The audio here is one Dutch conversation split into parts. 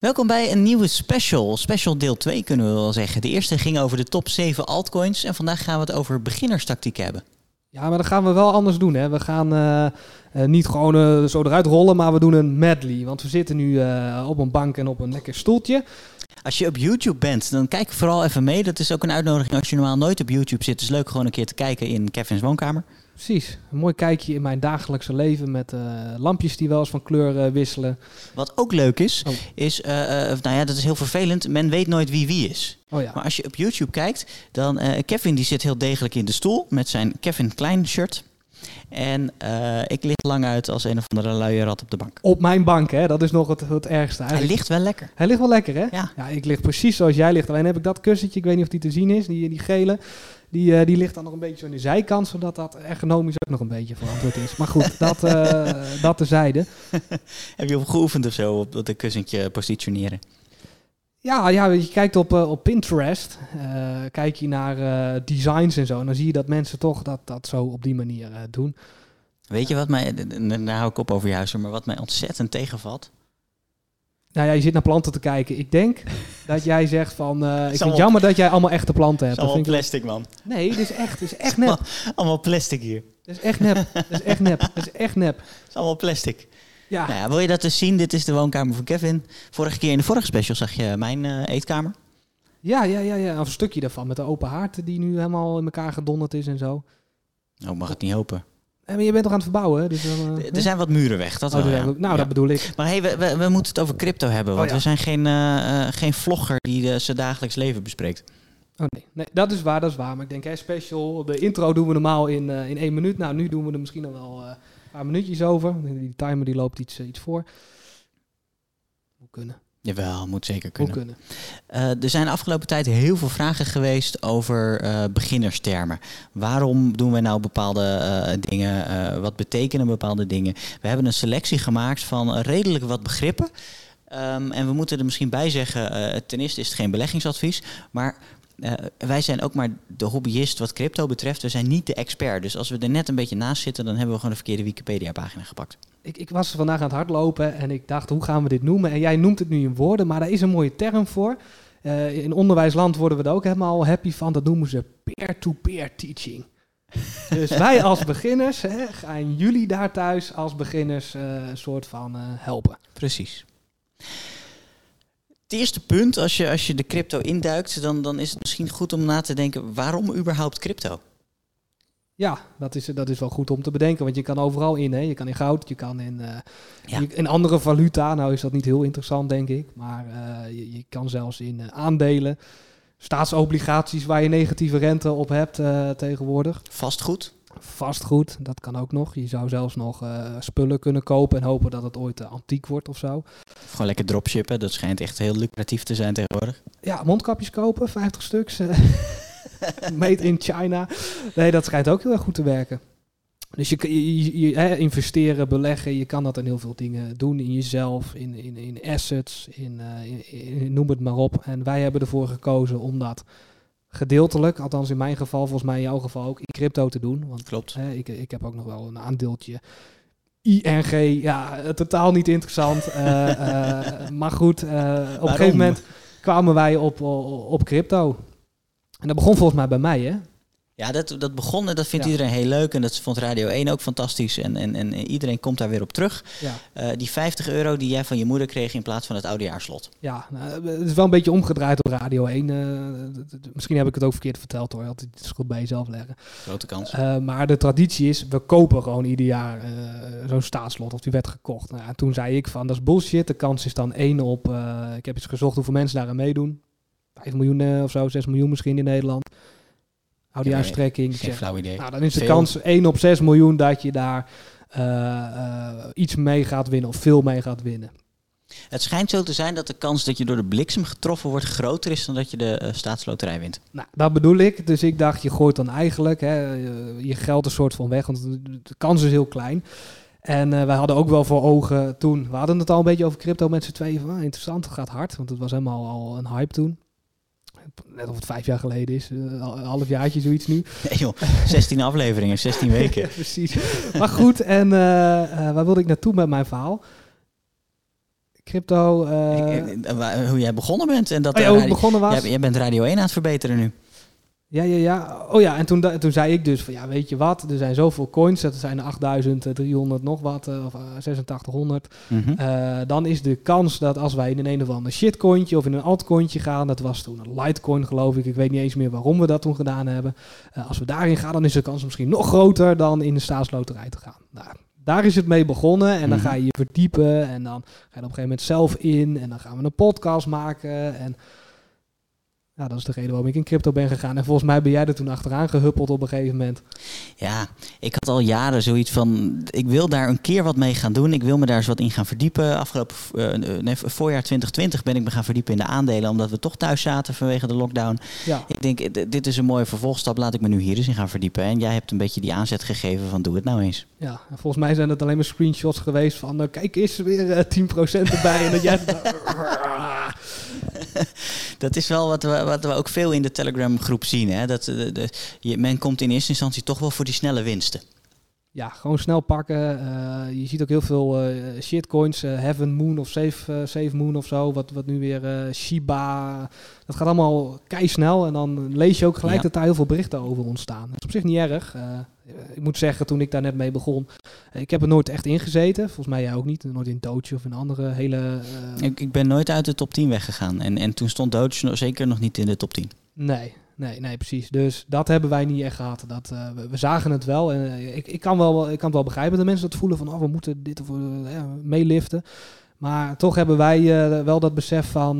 Welkom bij een nieuwe special. Special deel 2 kunnen we wel zeggen. De eerste ging over de top 7 altcoins en vandaag gaan we het over beginnerstactiek hebben. Ja, maar dat gaan we wel anders doen. Hè. We gaan eh, eh, niet gewoon eh, zo eruit rollen, maar we doen een medley. Want we zitten nu op een bank en op een lekker stoeltje. Als je op YouTube bent, dan kijk vooral even mee. Dat is ook een uitnodiging als je normaal nooit op YouTube zit. Het is leuk gewoon een keer te kijken in Kevin's woonkamer. Precies, een mooi kijkje in mijn dagelijkse leven met eh, lampjes die wel eens van kleur eh, wisselen. Wat ook leuk is, Oh. is, eh, nou ja, dat is heel vervelend. Men weet nooit wie wie is. Oh ja, Maar als je op YouTube kijkt, dan Kevin die zit heel degelijk in de stoel met zijn Kevin Klein shirt. En ik lig lang uit als een of andere luie rat op de bank. op mijn bank, hè. dat is nog het, het ergste. Hij Eigenlijk- ligt wel lekker. Hij ligt wel lekker, hè? Ja. ik lig precies zoals jij ligt. Alleen heb ik dat kussentje, ik weet niet of die te zien is, die, die gele. Die, eh, die ligt dan nog een beetje zo aan de zijkant, zodat dat ergonomisch ook nog een beetje verantwoord is. Maar goed, dat, eh dat tezijde. Heb je op geoefend of zo op dat kussentje positioneren? Ja, ja, je kijkt op, eh, op Pinterest, kijk je naar designs en zo. En dan zie je dat mensen toch dat, dat zo op die manier doen. Weet je wat mij, daar hou ik op over je huis, maar wat mij ontzettend tegenvalt? Nou ja, je zit naar planten te kijken. Ik denk dat jij zegt van, eh, ik vind het jammer dat jij allemaal echte planten hebt. Dat vind ik- plastic, man. Nee, dit is echt, dit is echt nep. Allemaal plastic hier. Dit is echt nep. Dit is echt nep. Dit is echt nep. Het is allemaal plastic. Ja, Nou ja, wil je dat dus zien? Dit is de woonkamer van Kevin. Vorige keer in de vorige special zag je mijn eh, eetkamer. ja, ja, ja, ja. Of een stukje daarvan met de open haard die nu helemaal in elkaar gedonderd is en zo. Oh, mag het niet hopen. Maar je bent toch aan het verbouwen, hè? Dus dan, eh, Er zijn wat muren weg, dat oh, wel, ja. Nou, Ja. dat bedoel ik. Maar hey, we, we, we moeten het over crypto hebben, want Oh, ja. we zijn geen, eh, eh, geen vlogger die zijn dagelijks leven bespreekt. Oh nee. nee, dat is waar, dat is waar. Maar ik denk, hè, special, de intro doen we normaal in, in één minuut. Nou, nu doen we er misschien nog wel een paar minuutjes over. Die timer die loopt iets, iets voor. Moet kunnen, Jawel, moet zeker moet kunnen. kunnen. Eh, er zijn de afgelopen tijd heel veel vragen geweest over eh, beginnerstermen. Waarom doen wij nou bepaalde eh, dingen? Wat betekenen bepaalde dingen? We hebben een selectie gemaakt van redelijk wat begrippen. Ehm, en we moeten er misschien bij zeggen, ten eerste is het geen beleggingsadvies, maar wij zijn ook maar de hobbyist wat crypto betreft. We zijn niet de expert. Dus als we er net een beetje naast zitten, dan hebben we gewoon de verkeerde Wikipedia-pagina gepakt. Ik, ik was vandaag aan het hardlopen en ik dacht, hoe gaan we dit noemen? En jij noemt het nu in woorden, maar daar is een mooie term voor. Eh, in onderwijsland worden we er ook helemaal happy van. Dat noemen ze peer-to-peer teaching. dus wij als beginners hè, gaan jullie daar thuis als beginners eh, een soort van eh, helpen. Precies. Het eerste punt, als je, als je de crypto induikt, dan, dan is het misschien goed om na te denken, waarom überhaupt crypto? Ja, dat is, dat is wel goed om te bedenken, want je kan overal in. Hè. Je kan in goud, je kan in, Ja. je- in andere valuta. Nou is dat niet heel interessant, denk ik. Maar eh, je, je kan zelfs in eh, aandelen, staatsobligaties waar je negatieve rente op hebt tegenwoordig. Vastgoed? Vastgoed, dat kan ook nog. Je zou zelfs nog spullen kunnen kopen en hopen dat het ooit antiek wordt of zo. Of gewoon lekker dropshippen, dat schijnt echt heel lucratief te zijn tegenwoordig. Ja, mondkapjes kopen, 50 stuks. Made in China. Nee, dat schijnt ook heel erg goed te werken. Dus je, je, je- je- hè, investeren, beleggen, je kan dat in heel veel dingen doen. In jezelf, in, in, in assets, in, eh, in- in- noem het maar op. En wij hebben ervoor gekozen om dat gedeeltelijk, althans in mijn geval, volgens mij in jouw geval ook, in crypto te doen. Want Klopt. hè, ik, ik heb ook nog wel een aandeeltje. ING, ja, eh, totaal niet interessant. eh, maar goed, op een gegeven moment kwamen wij op, op crypto. En dat begon volgens mij bij mij, hè? Ja, dat, dat begon en dat vindt Ja. iedereen heel leuk. En dat vond Radio 1 ook fantastisch. En, en, en iedereen komt daar weer op terug. Ja, Eh, die 50 euro die jij van je moeder kreeg in plaats van het oudejaarslot. ja nou, het is wel een beetje omgedraaid op Radio 1. eh, misschien heb ik het ook verkeerd verteld hoor. Altijd het is goed bij jezelf leggen. Grote kans. Eh, maar de traditie is, we kopen gewoon ieder jaar zo'n staatslot. Of die werd gekocht. Nou, toen zei ik van, dat is bullshit. De kans is dan 1 op... ik heb eens gezocht hoeveel mensen daaraan meedoen. 5 miljoen eh, of zo, 6 miljoen misschien in Nederland. Oudejaarstrekking. Ik Geen zeg, flauw idee. Nou, dan is de Veel. kans 1 op 6 miljoen dat je daar eh, eh, iets mee gaat winnen of veel mee gaat winnen. Het schijnt zo te zijn dat de kans dat je door de bliksem getroffen wordt groter is dan dat je de staatsloterij wint. Nou, dat bedoel ik. Dus ik dacht, je gooit dan eigenlijk hè, je- geld een soort van weg, want de kans is heel klein. En eh, wij hadden ook wel voor ogen toen, we hadden het al een beetje over crypto met z'n tweeën, van ah, interessant, het gaat hard, want het was helemaal al een hype toen. Net of het vijf jaar geleden is, eh, een half jaartje zoiets nu. Nee joh, 16 afleveringen, 16 weken. Precies. Maar goed, en eh, eh, waar wilde ik naartoe met mijn verhaal? Crypto. Ik- hoe jij begonnen bent. En dat oh ja, hoe radio- begonnen was. jij, jij bent Radio 1 aan het verbeteren nu. Ja, ja, ja. Oh ja, en toen, toen zei ik dus van ja, weet je wat, er zijn zoveel coins, dat zijn er 8300 nog wat, eh, of eh, 8600. Mhm. Eh, dan is de kans dat als wij in een een of ander shitcointje of in een altcointje gaan, dat was toen een Litecoin geloof ik, ik weet niet eens meer waarom we dat toen gedaan hebben. Eh, als we daarin gaan, dan is de kans misschien nog groter dan in de staatsloterij te gaan. Nou, daar is het mee begonnen en dan Mhm. ga je je verdiepen en dan ga je op een gegeven moment zelf in en dan gaan we een podcast maken en... Ja, dat is de reden waarom ik in crypto ben gegaan. En volgens mij ben jij er toen achteraan gehuppeld op een gegeven moment. Ja, ik had al jaren zoiets van, ik wil daar een keer wat mee gaan doen. Ik wil me daar eens wat in gaan verdiepen. Afgelopen eh, nee, voorjaar 2020 ben ik me gaan verdiepen in de aandelen, omdat we toch thuis zaten vanwege de lockdown. Ja, Ik denk, eh, dit is een mooie vervolgstap, laat ik me nu hier eens in gaan verdiepen. En jij hebt een beetje die aanzet gegeven van, doe het nou eens. ja. En volgens mij zijn het alleen maar screenshots geweest van... eh, kijk, is er weer eh, 10% erbij. en dat jij... Dat is wel wat we, wat we ook veel in de Telegram groep zien. Hè? Dat, eh, de, de- je, men komt in eerste instantie toch wel voor die snelle winsten. ja, gewoon snel pakken. Eh, je ziet ook heel veel eh, shitcoins. Heaven Moon of Save, eh, Save Moon of zo. Wat, wat nu weer Shiba... Dat gaat allemaal kei snel. En dan lees je ook gelijk Ja. dat daar heel veel berichten over ontstaan. Dat is op zich niet erg. Eh, ik moet zeggen, toen ik daar net mee begon... eh, ik heb er nooit echt in gezeten. Volgens mij jij ook niet. Nooit in Doge of in andere hele... eh, Ik, ik ben nooit uit de top 10 weggegaan. En, en toen stond nog- zeker nog niet in de top 10. Nee, nee, nee, precies. Dus dat hebben wij niet echt gehad. Dat, we, we zagen het wel. En ik, ik, kan wel, ik kan het wel begrijpen dat mensen dat voelen van... oh, we moeten dit of ja, meeliften. Maar toch hebben wij wel dat besef van...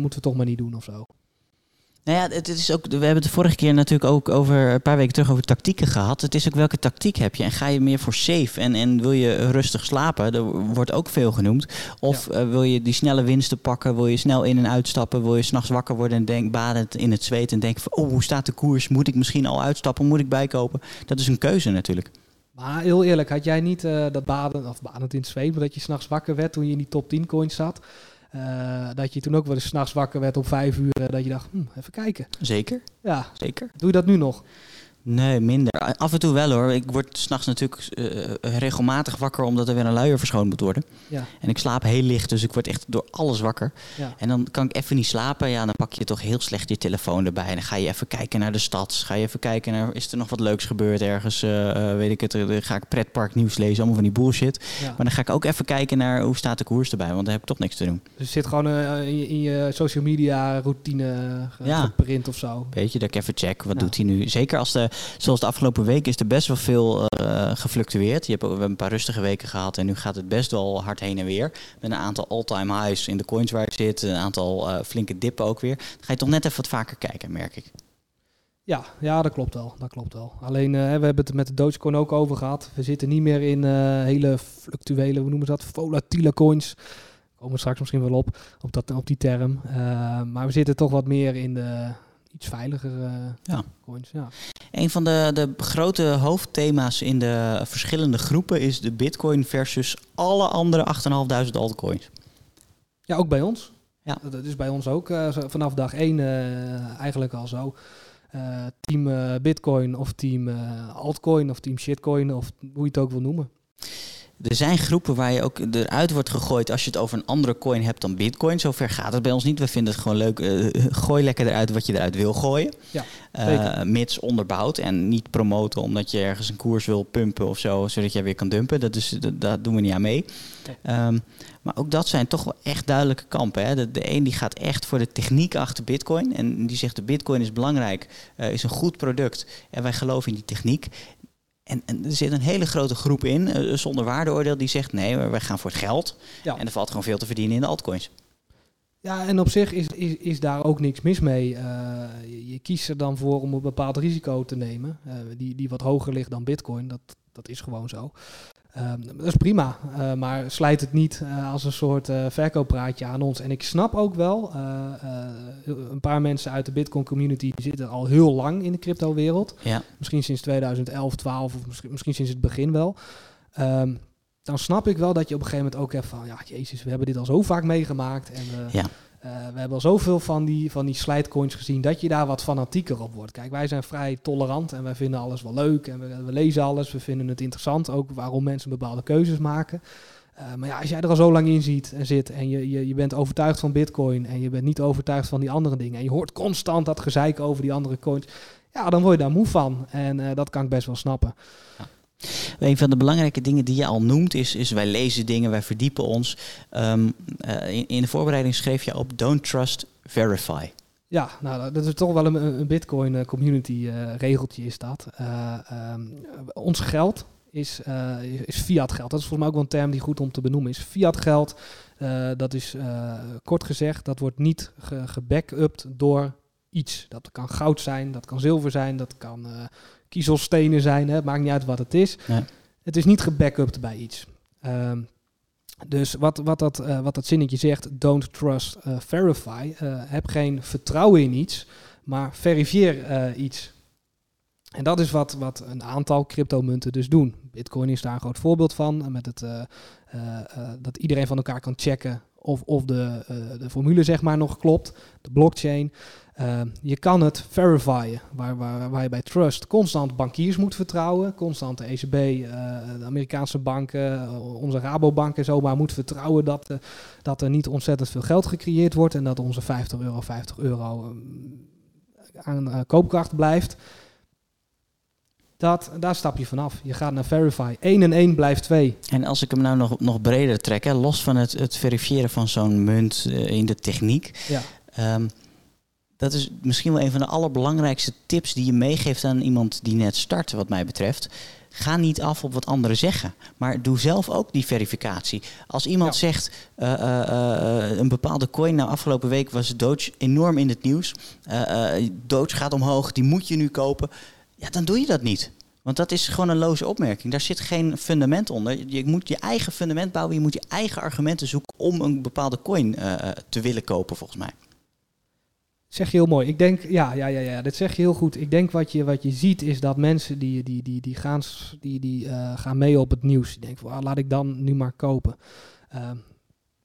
moeten we toch maar niet doen of zo. Nou ja, het is ook, we hebben het de vorige keer natuurlijk ook over een paar weken terug over tactieken gehad. Het is ook welke tactiek heb je en ga je meer voor safe en, en wil je rustig slapen? Er wordt ook veel genoemd. Of eh, wil je die snelle winsten pakken? Wil je snel in en uitstappen? Wil je s'nachts wakker worden en denk, badend in het zweet en denken van oh, hoe staat de koers? Moet ik misschien al uitstappen? Moet ik bijkopen? Dat is een keuze natuurlijk. Maar heel eerlijk, had jij niet eh, dat baden... of badend in het zweet... maar dat je s'nachts wakker werd toen je in die top 10 coins zat... eh, dat je toen ook wel eens s'nachts wakker werd om vijf uur... eh, dat je dacht, hm, even kijken. Zeker, Ja, zeker. doe je dat nu nog? Nee, minder. Af en toe wel hoor. Ik word s'nachts natuurlijk eh, regelmatig wakker omdat er weer een luier verschoond moet worden. Ja, En ik slaap heel licht, dus ik word echt door alles wakker. ja. En dan kan ik even niet slapen. Ja, dan pak je toch heel slecht je telefoon erbij. En dan ga je even kijken naar de stad. Ga je even kijken naar, is er nog wat leuks gebeurd ergens? eh, eh, weet ik het, dan ga ik pretpark nieuws lezen, allemaal van die bullshit. ja. Maar dan ga ik ook even kijken naar hoe staat de koers erbij, want daar heb ik toch niks te doen. Dus zit gewoon in, je, in je social media routine Ja. geprint of zo. Weet je, dat ik even check, wat doet hij nu? Zeker als de, zoals de afgelopen week is er best wel veel eh, gefluctueerd. Je hebt, we hebben een paar rustige weken gehad en nu gaat het best wel hard heen en weer. Met een aantal all-time highs in de coins waar ik zit, een aantal eh, flinke dippen ook weer. Ga je toch net even wat vaker kijken, merk ik. Ja, ja, dat klopt wel. Dat klopt wel. Alleen, eh, we hebben het met de Dogecoin ook over gehad. We zitten niet meer in hele fluctuele, hoe noemen dat, volatiele coins. Komen we straks misschien wel op, op, dat, op die term. Maar we zitten toch wat meer in de iets veiliger eh, Ja. coins. Ja. Een van de, de grote hoofdthema's in de verschillende groepen is de Bitcoin versus alle andere 8.500 altcoins. ja, ook bij ons. Ja. Dat, is bij ons ook eh, vanaf dag één eh, eigenlijk al zo. Team Bitcoin of team altcoin of team shitcoin of hoe je het ook wil noemen. Er zijn groepen waar je ook eruit wordt gegooid als je het over een andere coin hebt dan Bitcoin. Zover gaat het bij ons niet. We vinden het gewoon leuk. eh, gooi lekker eruit wat je eruit wil gooien. Ja, Eh, mits onderbouwd en niet promoten omdat je ergens een koers wil pumpen of zo, zodat jij weer kan dumpen. Dat is, dat, daar doen we niet aan mee. Nee. Ehm, maar ook dat zijn toch wel echt duidelijke kampen. Hè? De, de een die gaat echt voor de techniek achter Bitcoin. En die zegt de Bitcoin is belangrijk, eh, is een goed product. En wij geloven in die techniek. En, en er zit een hele grote groep in, eh, zonder waardeoordeel, die zegt nee, wij gaan voor het geld. Ja. En er valt gewoon veel te verdienen in de altcoins. Ja, en op zich is, is, is daar ook niks mis mee. Eh, je, je kiest er dan voor om een bepaald risico te nemen, eh, die, die wat hoger ligt dan Bitcoin. Dat, dat is gewoon zo. Ehm, dat is prima, eh, maar slijt het niet eh, als een soort eh verkooppraatje aan ons. En ik snap ook wel, een paar mensen uit de Bitcoin community zitten al heel lang in de crypto-wereld. Ja. Misschien sinds 2011, 12 of misschien, misschien sinds het begin wel. Ehm, dan snap ik wel dat je op een gegeven moment ook hebt van... ja, jezus, we hebben dit al zo vaak meegemaakt. En Ja. Eh, we hebben al zoveel van die, van die slijtcoins gezien... dat je daar wat fanatieker op wordt. Kijk, wij zijn vrij tolerant en wij vinden alles wel leuk... en we, we lezen alles, we vinden het interessant. Ook waarom mensen bepaalde keuzes maken. Uh, maar ja, als jij er al zo lang in ziet en zit en je, je, je bent overtuigd van bitcoin en je bent niet overtuigd van die andere dingen en je hoort constant dat gezeik over die andere coins, ja, dan word je daar moe van. En uh, dat kan ik best wel snappen. Ja. Een van de belangrijke dingen die je al noemt is, is wij lezen dingen, wij verdiepen ons. Um, uh, in, de voorbereiding schreef je op Don't Trust, Verify. Ja, nou, dat is toch wel een, een Bitcoin eh, community uh, regeltje is dat. Um, ons geld is, is fiat geld. Dat is volgens mij ook wel een term die goed om te benoemen is. Fiat geld, dat is kort gezegd, dat wordt niet ge gebackupt door iets. Dat kan goud zijn, dat kan zilver zijn, dat kan kiezelstenen zijn. Hè? Het maakt niet uit wat het is. Het is niet gebackupt bij iets. Um, dus wat, wat, dat, uh, wat dat zinnetje zegt, don't trust, uh, verify. Uh, heb geen vertrouwen in iets, maar verifieer iets. En dat is wat, wat een aantal cryptomunten dus doen. Bitcoin is daar een groot voorbeeld van. Met het, dat iedereen van elkaar kan checken of, of de, de formule zeg maar nog klopt. De blockchain. Uh, je kan het verifyen, waar, waar, waar, je bij Trust constant bankiers moet vertrouwen, constant de ECB, eh, de Amerikaanse banken, onze Rabobank en zo, maar moet vertrouwen dat, dat er niet ontzettend veel geld gecreëerd wordt en dat onze 50 euro 50 euro um, aan koopkracht blijft. Dat, daar stap je vanaf. Je gaat naar Verify. 1 en 1 blijft 2. En als ik hem nou nog, nog breder trek, hè, los van het, het verifiëren van zo'n munt in de techniek. Ja. Um, dat is misschien wel een van de allerbelangrijkste tips die je meegeeft aan iemand die net start, wat mij betreft. Ga niet af op wat anderen zeggen, maar doe zelf ook die verificatie. Als iemand zegt uh, uh, een bepaalde coin, nou afgelopen week was Doge enorm in het nieuws. Doge gaat omhoog, die moet je nu kopen. Ja, dan doe je dat niet. Want dat is gewoon een loze opmerking. Daar zit geen fundament onder. Je moet je eigen fundament bouwen. Je moet je eigen argumenten zoeken om een bepaalde coin te willen kopen, volgens mij. Zeg je heel mooi. Ik denk, ja, ja, ja, ja, dit zeg je heel goed. Ik denk wat je, wat je ziet is dat mensen die, die, die, die, gaan, die, die uh, gaan mee op het nieuws. Die denken, van, laat ik dan nu maar kopen. Uh,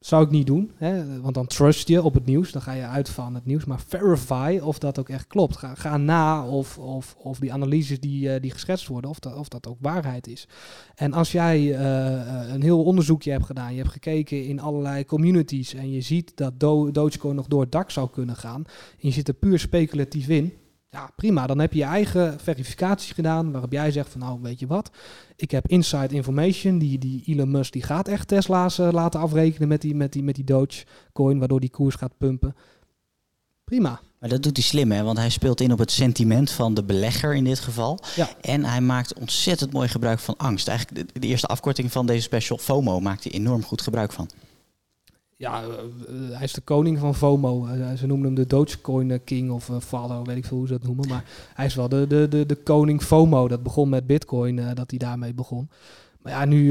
zou ik niet doen, hè? want dan trust je op het nieuws, dan ga je uit van het nieuws. Maar verify of dat ook echt klopt. Ga, ga na of, of, of die analyses die, uh, die geschetst worden, of dat, of dat ook waarheid is. En als jij uh, een heel onderzoekje hebt gedaan, je hebt gekeken in allerlei communities en je ziet dat Do Dogecoin nog door het dak zou kunnen gaan, en je zit er puur speculatief in, ja, prima. Dan heb je je eigen verificatie gedaan waarop jij zegt van nou, weet je wat, ik heb inside information. Die, die Elon Musk die gaat echt Tesla's uh, laten afrekenen met die, met die, met die Dogecoin, waardoor die koers gaat pumpen. Prima. Maar dat doet hij slim, hè? want hij speelt in op het sentiment van de belegger in dit geval. Ja. En hij maakt ontzettend mooi gebruik van angst. Eigenlijk de, de eerste afkorting van deze special, FOMO, maakt hij enorm goed gebruik van ja, eh, hij is de koning van FOMO. Uh, ze noemen hem de Dogecoin King of Father, weet ik veel hoe ze dat noemen. Maar hij is wel de, de, de, de koning FOMO. Dat begon met Bitcoin, dat hij daarmee begon. Maar ja, nu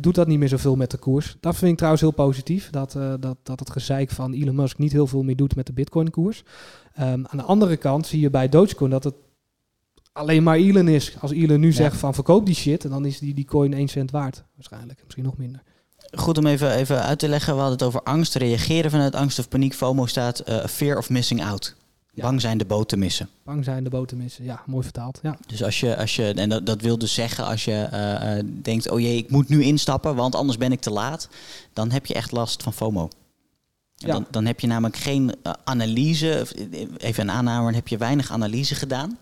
doet dat niet meer zoveel met de koers. Dat vind ik trouwens heel positief. Dat, dat, dat het gezeik van Elon Musk niet heel veel meer doet met de Bitcoin-koers. Um, aan de andere kant zie je bij Dogecoin dat het alleen maar Elon is. Als Elon nu zegt van verkoop die shit, dan is die, die coin 1 cent waard. Waarschijnlijk, misschien nog minder goed om even, even uit te leggen. We hadden het over angst. Reageren vanuit angst of paniek. FOMO staat uh, fear of missing out. Bang zijn de boot te missen. Bang zijn de boot te missen, ja, mooi vertaald. Ja. Dus als je, als je en dat, dat wil dus zeggen, als je uh, denkt, oh jee, ik moet nu instappen, want anders ben ik te laat, dan heb je echt last van FOMO. Ja. Dan, dan heb je namelijk geen analyse, even een aanname, dan heb je weinig analyse gedaan.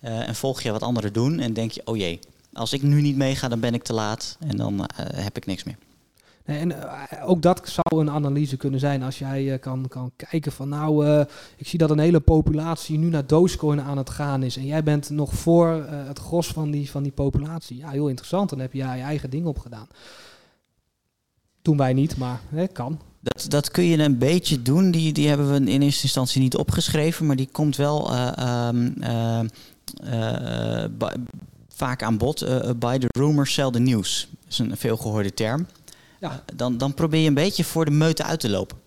en volg je wat anderen doen en denk je, oh jee, als ik nu niet meega, dan ben ik te laat en dan heb ik niks meer. En eh, ook dat zou een analyse kunnen zijn als jij uh, kan, kan kijken van nou, uh, ik zie dat een hele populatie nu naar Dogecoin aan het gaan is. En jij bent nog voor het gros van die, van die populatie. Ja, heel interessant. Dan heb je je eigen ding opgedaan. Doen wij niet, maar hè, kan. Dat, dat kun je een beetje doen. Die, die hebben we in eerste instantie niet opgeschreven, maar die komt wel um, vaak aan bod. by the rumor, sell the news. Dat is een veelgehoorde term ja. dan, dan probeer je een beetje voor de meute uit te lopen.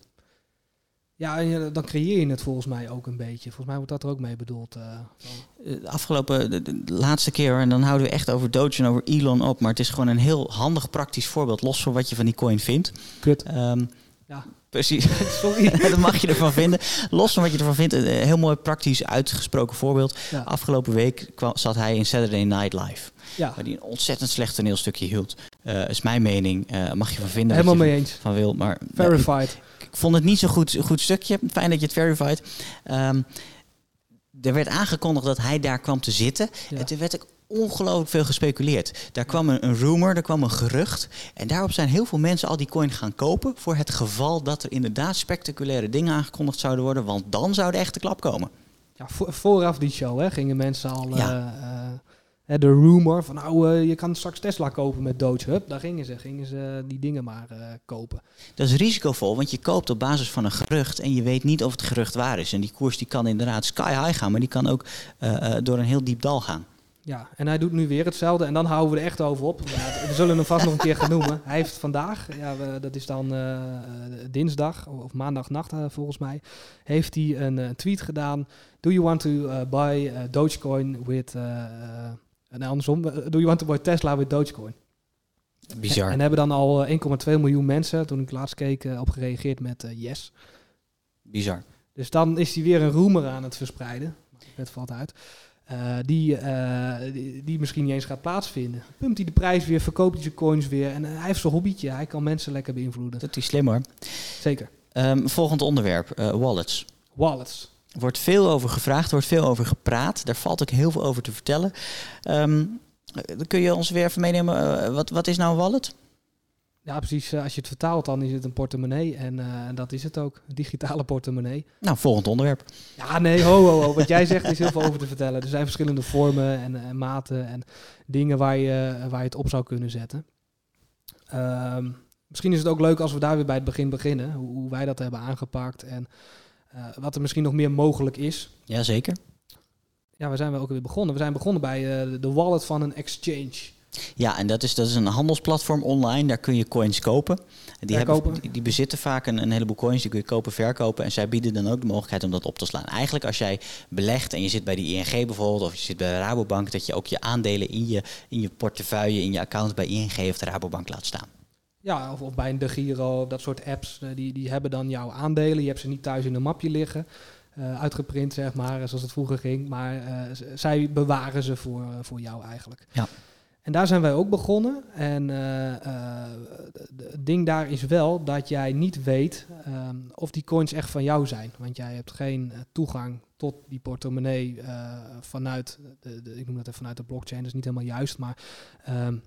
Ja, dan creëer je het volgens mij ook een beetje. Volgens mij wordt dat er ook mee bedoeld. Uh, afgelopen, de, laatste keer, en dan houden we echt over Doge en over Elon op. Maar het is gewoon een heel handig praktisch voorbeeld, los van wat je van die coin vindt. Kut. Um, ja. Precies. Sorry. dat mag je ervan vinden. Los van wat je ervan vindt, een heel mooi praktisch uitgesproken voorbeeld. Afgelopen week kwam, zat hij in Saturday Night Live. Ja. Waar hij een ontzettend slecht toneelstukje hield. Uh, is mijn mening. Uh, mag je van vinden. Helemaal je mee eens. Van wil, maar verified. Ik, ik, vond het niet zo'n goed, goed stukje. Fijn dat je het verified. Um, er werd aangekondigd dat hij daar kwam te zitten. Ja. En toen werd ik ongelooflijk veel gespeculeerd. Daar kwam een, een rumor, er kwam een gerucht. En daarop zijn heel veel mensen al die coin gaan kopen. Voor het geval dat er inderdaad spectaculaire dingen aangekondigd zouden worden. Want dan zou de echte klap komen. Ja, vooraf die show hè, gingen mensen al. Ja. Uh, de rumor van nou, uh, je kan straks Tesla kopen met Doge. Hup, daar gingen ze, gingen ze die dingen maar uh, kopen. Dat is risicovol, want je koopt op basis van een gerucht en je weet niet of het gerucht waar is. En die koers die kan inderdaad sky high gaan, maar die kan ook door een heel diep dal gaan. Ja, en hij doet nu weer hetzelfde en dan houden we er echt over op. Ja, we zullen hem vast nog een keer gaan noemen. Hij heeft vandaag, ja, we, dat is dan uh, dinsdag of maandagnacht uh, volgens mij, heeft hij een uh, tweet gedaan. Do you want to buy Dogecoin with, en andersom, do you want to buy Tesla with Dogecoin? Bizar. En, en hebben dan al 1,2 miljoen mensen, toen ik laatst keek, op gereageerd met yes. Bizar. Dus dan is hij weer een rumor aan het verspreiden. Het valt uit. Uh, die, uh, die, die, misschien niet eens gaat plaatsvinden. Pumpt hij de prijs weer, verkoopt hij zijn coins weer. En hij heeft zijn hobbytje. Hij kan mensen lekker beïnvloeden. Dat is slim hoor. Zeker. Um, volgend onderwerp, wallets. Wallets. Er wordt veel over gevraagd, er wordt veel over gepraat. Daar valt ook heel veel over te vertellen. Um, kun je ons weer even meenemen, wat, wat is nou een wallet? Ja, precies. Als je het vertaalt, dan is het een portemonnee. En uh, dat is het ook. Een digitale portemonnee. Nou, volgend onderwerp. Ja, nee, ho, ho, ho. Wat jij zegt is heel veel over te vertellen. Er zijn verschillende vormen en, en maten en dingen waar je, waar je het op zou kunnen zetten. Um, misschien is het ook leuk als we daar weer bij het begin beginnen. Hoe, hoe wij dat hebben aangepakt en wat er misschien nog meer mogelijk is. Jazeker. Ja, waar zijn we ook weer begonnen? We zijn begonnen bij uh, de wallet van een exchange. Ja, en dat is, dat is een handelsplatform online. Daar kun je coins kopen. Die, hebben, die, die, bezitten vaak een, een heleboel coins. Die kun je kopen, verkopen. En zij bieden dan ook de mogelijkheid om dat op te slaan. Eigenlijk als jij belegt en je zit bij de ING bijvoorbeeld... of je zit bij de Rabobank... dat je ook je aandelen in je, in je portefeuille, in je account bij ING of de Rabobank laat staan. Ja, of, of bij een De Giro, dat soort apps. Die, die hebben dan jouw aandelen. Je hebt ze niet thuis in een mapje liggen. Uh, uitgeprint, zeg maar, zoals het vroeger ging. Maar uh, zij bewaren ze voor, uh, voor jou eigenlijk. Ja. En daar zijn wij ook begonnen. En het ding daar is wel dat jij niet weet um, of die coins echt van jou zijn. Want jij hebt geen toegang tot die portemonnee vanuit, de, de, ik noem dat even vanuit de blockchain, dat is niet helemaal juist, maar um,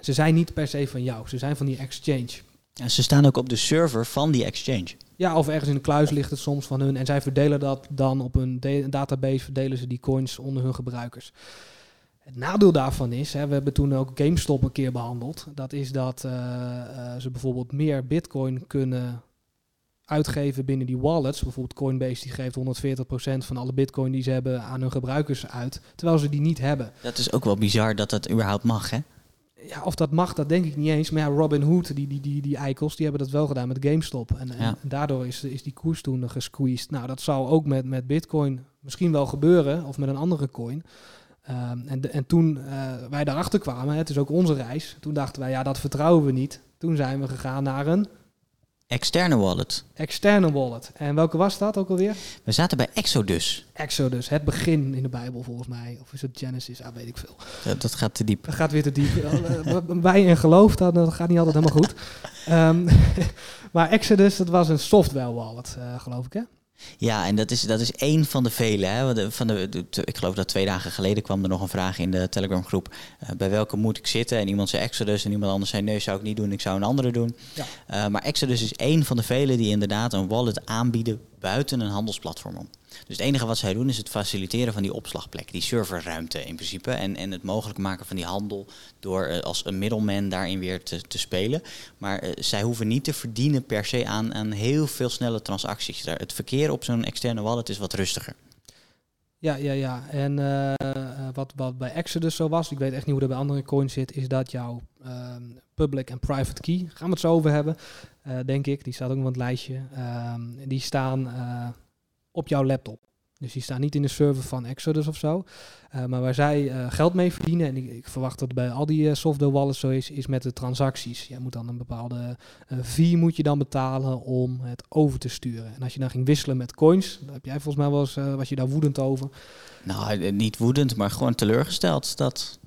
ze zijn niet per se van jou. Ze zijn van die exchange. En ze staan ook op de server van die exchange. Ja, of ergens in de kluis ligt het soms van hun. En zij verdelen dat dan op een database, verdelen ze die coins onder hun gebruikers. Het nadeel daarvan is, hè, we hebben toen ook GameStop een keer behandeld. Dat is dat uh, uh, ze bijvoorbeeld meer bitcoin kunnen uitgeven binnen die wallets. Bijvoorbeeld Coinbase die geeft 140% van alle bitcoin die ze hebben aan hun gebruikers uit. Terwijl ze die niet hebben. Dat is ook wel bizar dat dat überhaupt mag, hè? Ja, of dat mag, dat denk ik niet eens. Maar ja, Robin Hood, die, die, die, die eikels, die hebben dat wel gedaan met GameStop. En, ja. en daardoor is, is die koers toen gesqueezed. Nou, dat zou ook met, met bitcoin misschien wel gebeuren. Of met een andere coin. Um, en, en toen uh, wij daarachter kwamen, het is ook onze reis, toen dachten wij, ja, dat vertrouwen we niet. Toen zijn we gegaan naar een... Externe wallet. Externe wallet. En welke was dat ook alweer? We zaten bij Exodus. Exodus, het begin in de Bijbel volgens mij. Of is het Genesis? Ah, weet ik veel. Dat, dat gaat te diep. Dat gaat weer te diep. Wij in geloof, dat, dat gaat niet altijd helemaal goed. Um, maar Exodus, dat was een software wallet, uh, geloof ik hè? Ja, en dat is, dat is één van de vele. Hè. Van de, ik geloof dat twee dagen geleden kwam er nog een vraag in de Telegram groep. Uh, bij welke moet ik zitten? En iemand zei Exodus en iemand anders zei nee, zou ik niet doen. Ik zou een andere doen. Ja. Uh, maar Exodus is één van de vele die inderdaad een wallet aanbieden buiten een handelsplatform om. Dus het enige wat zij doen is het faciliteren van die opslagplek, die serverruimte in principe. En, en het mogelijk maken van die handel door uh, als een middelman daarin weer te, te spelen. Maar uh, zij hoeven niet te verdienen per se aan, aan heel veel snelle transacties. Het verkeer op zo'n externe wallet is wat rustiger. Ja, ja, ja. En uh, wat, wat bij Exodus zo was, ik weet echt niet hoe dat bij andere coins zit, is dat jouw ehm, public en private key, gaan we het zo over hebben, denk ik, die staat ook op het lijstje, ehm, die staan op jouw laptop. Dus die staan niet in de server van Exodus of zo. Uh, maar waar zij uh, geld mee verdienen, en ik, ik, verwacht dat bij al die uh, software wallets zo is, is met de transacties. Je moet dan een bepaalde fee moet je dan betalen om het over te sturen. En als je dan ging wisselen met coins, heb jij volgens mij wel eens, was je daar woedend over. Nou, niet woedend, maar gewoon teleurgesteld dat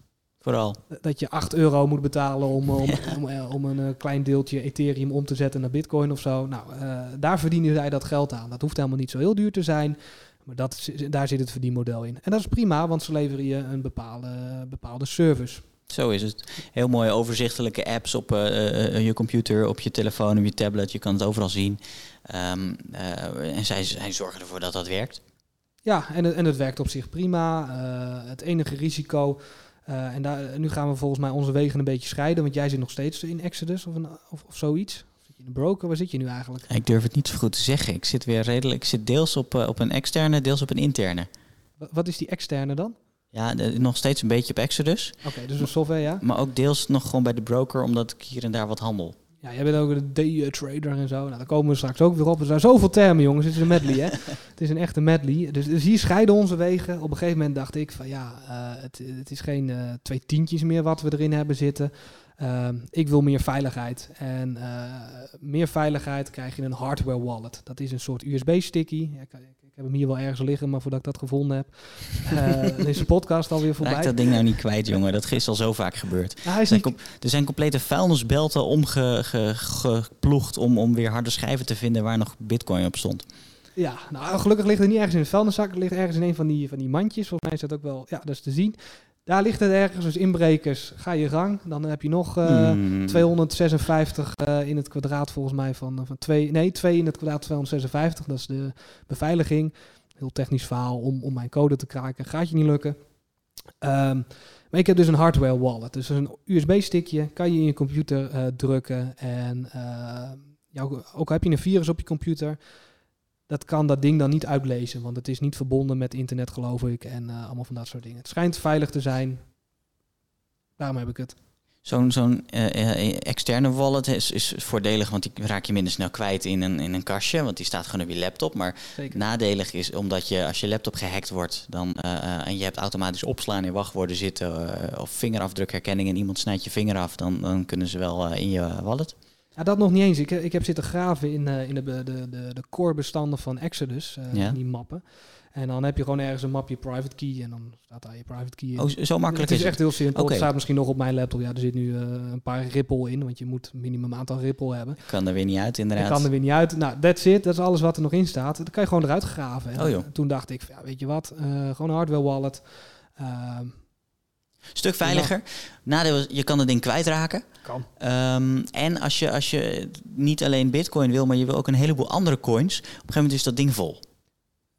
Vooral. Dat je 8 euro moet betalen om, om, om, eh, om een eh, klein deeltje Ethereum om te zetten naar Bitcoin of zo. Nou, eh, daar verdienen zij dat geld aan. Dat hoeft helemaal niet zo heel duur te zijn. Maar dat, daar zit het verdienmodel in. En dat is prima, want ze leveren je een bepaalde, bepaalde service. Zo is het. Heel mooie overzichtelijke apps op je computer, op je telefoon, op je tablet. Je kan het overal zien. Ehm, eh, en zij, zij zorgen ervoor dat dat werkt. Ja, en, het- en het werkt op zich prima. Het enige risico. Eh, en daar, nu gaan we volgens mij onze wegen een beetje scheiden. Want jij zit nog steeds in Exodus of, een, of, of zoiets. Of zit je in een broker? Waar zit je nu eigenlijk? Ik durf het niet zo goed te zeggen. Ik zit weer redelijk. Ik zit deels op, eh, op een externe, deels op een interne. Wa- Wat is die externe dan? Ja, de- nog steeds een beetje op Exodus. Oké, dus een software, ja. Maar ook deels nog gewoon bij de broker, omdat ik hier en daar wat handel. Ja, jij bent ook een day trader en zo. Nou, daar komen we straks ook weer op. Er zijn zoveel termen, jongens. Het is een medley, hè. het is een echte medley. Dus, dus hier scheiden onze wegen. Op een gegeven moment dacht ik van ja, eh, het, het is geen eh, twee tientjes meer wat we erin hebben zitten. Ehm, ik wil meer veiligheid. En eh, meer veiligheid krijg je in een hardware wallet. Dat is een soort USB-sticky. Ja, ik, ik, ik heb hem hier wel ergens liggen, maar voordat ik dat gevonden heb, dan is de podcast alweer voorbij. Raak dat ding nou niet kwijt, jongen. Dat is al zo vaak gebeurd. Ja, hij is Er zijn, er zijn complete vuilnisbelten omgeploegd om, om weer harde schijven te vinden waar nog bitcoin op stond. Ja, nou gelukkig ligt het niet ergens in het vuilniszak. Het ligt ergens in een van die, van die mandjes. Volgens mij is dat ook wel, ja, dat is te zien. Daar ligt het ergens, dus inbrekers, ga je gang. Dan heb je nog eh, Hmm. 256 eh, in het kwadraat volgens mij van, van twee, nee, 2 in het kwadraat 256. Dat is de beveiliging. Heel technisch verhaal om, om mijn code te kraken. Gaat je niet lukken. Ehm, maar ik heb dus een hardware wallet. Dus een USB-stickje kan je in je computer eh, drukken. En eh, ja, ook, ook heb je een virus op je computer, dat kan dat ding dan niet uitlezen. Want het is niet verbonden met internet, geloof ik. En eh, allemaal van dat soort dingen. Het schijnt veilig te zijn. Daarom heb ik het. Zo'n zo'n eh, eh, externe wallet is, is voordelig, want die raak je minder snel kwijt in een, in een kastje, want die staat gewoon op je laptop. Maar Zeker. nadelig is omdat je als je laptop gehackt wordt dan, en je hebt automatisch opslaan in wachtwoorden zitten of vingerafdrukherkenning en iemand snijdt je vinger af, dan, dan kunnen ze wel in je wallet. Ja, dat nog niet eens. Ik, ik heb zitten graven in, eh, in de, de, de, de core bestanden van Exodus, eh, Ja. in die mappen. En dan heb je gewoon ergens een mapje private key en dan staat daar je private key in. Oh, zo- makkelijk het is is echt heel simpel. Oké. Het staat misschien nog op mijn laptop. Ja, er zit nu eh, een paar Ripple in, want je moet minimum aantal Ripple hebben. kan er weer niet uit inderdaad. kan er weer niet uit. Nou, that's it. Dat is alles wat er nog in staat. Dat kan je gewoon eruit graven. En Oh, joh. toen dacht ik, ja, weet je wat, gewoon een hardware wallet. Stuk veiliger. Nadeel is, je kan het ding kwijtraken. kan. Ehm, en als je, als je niet alleen bitcoin wil, maar je wil ook een heleboel andere coins, op een gegeven moment is dat ding vol.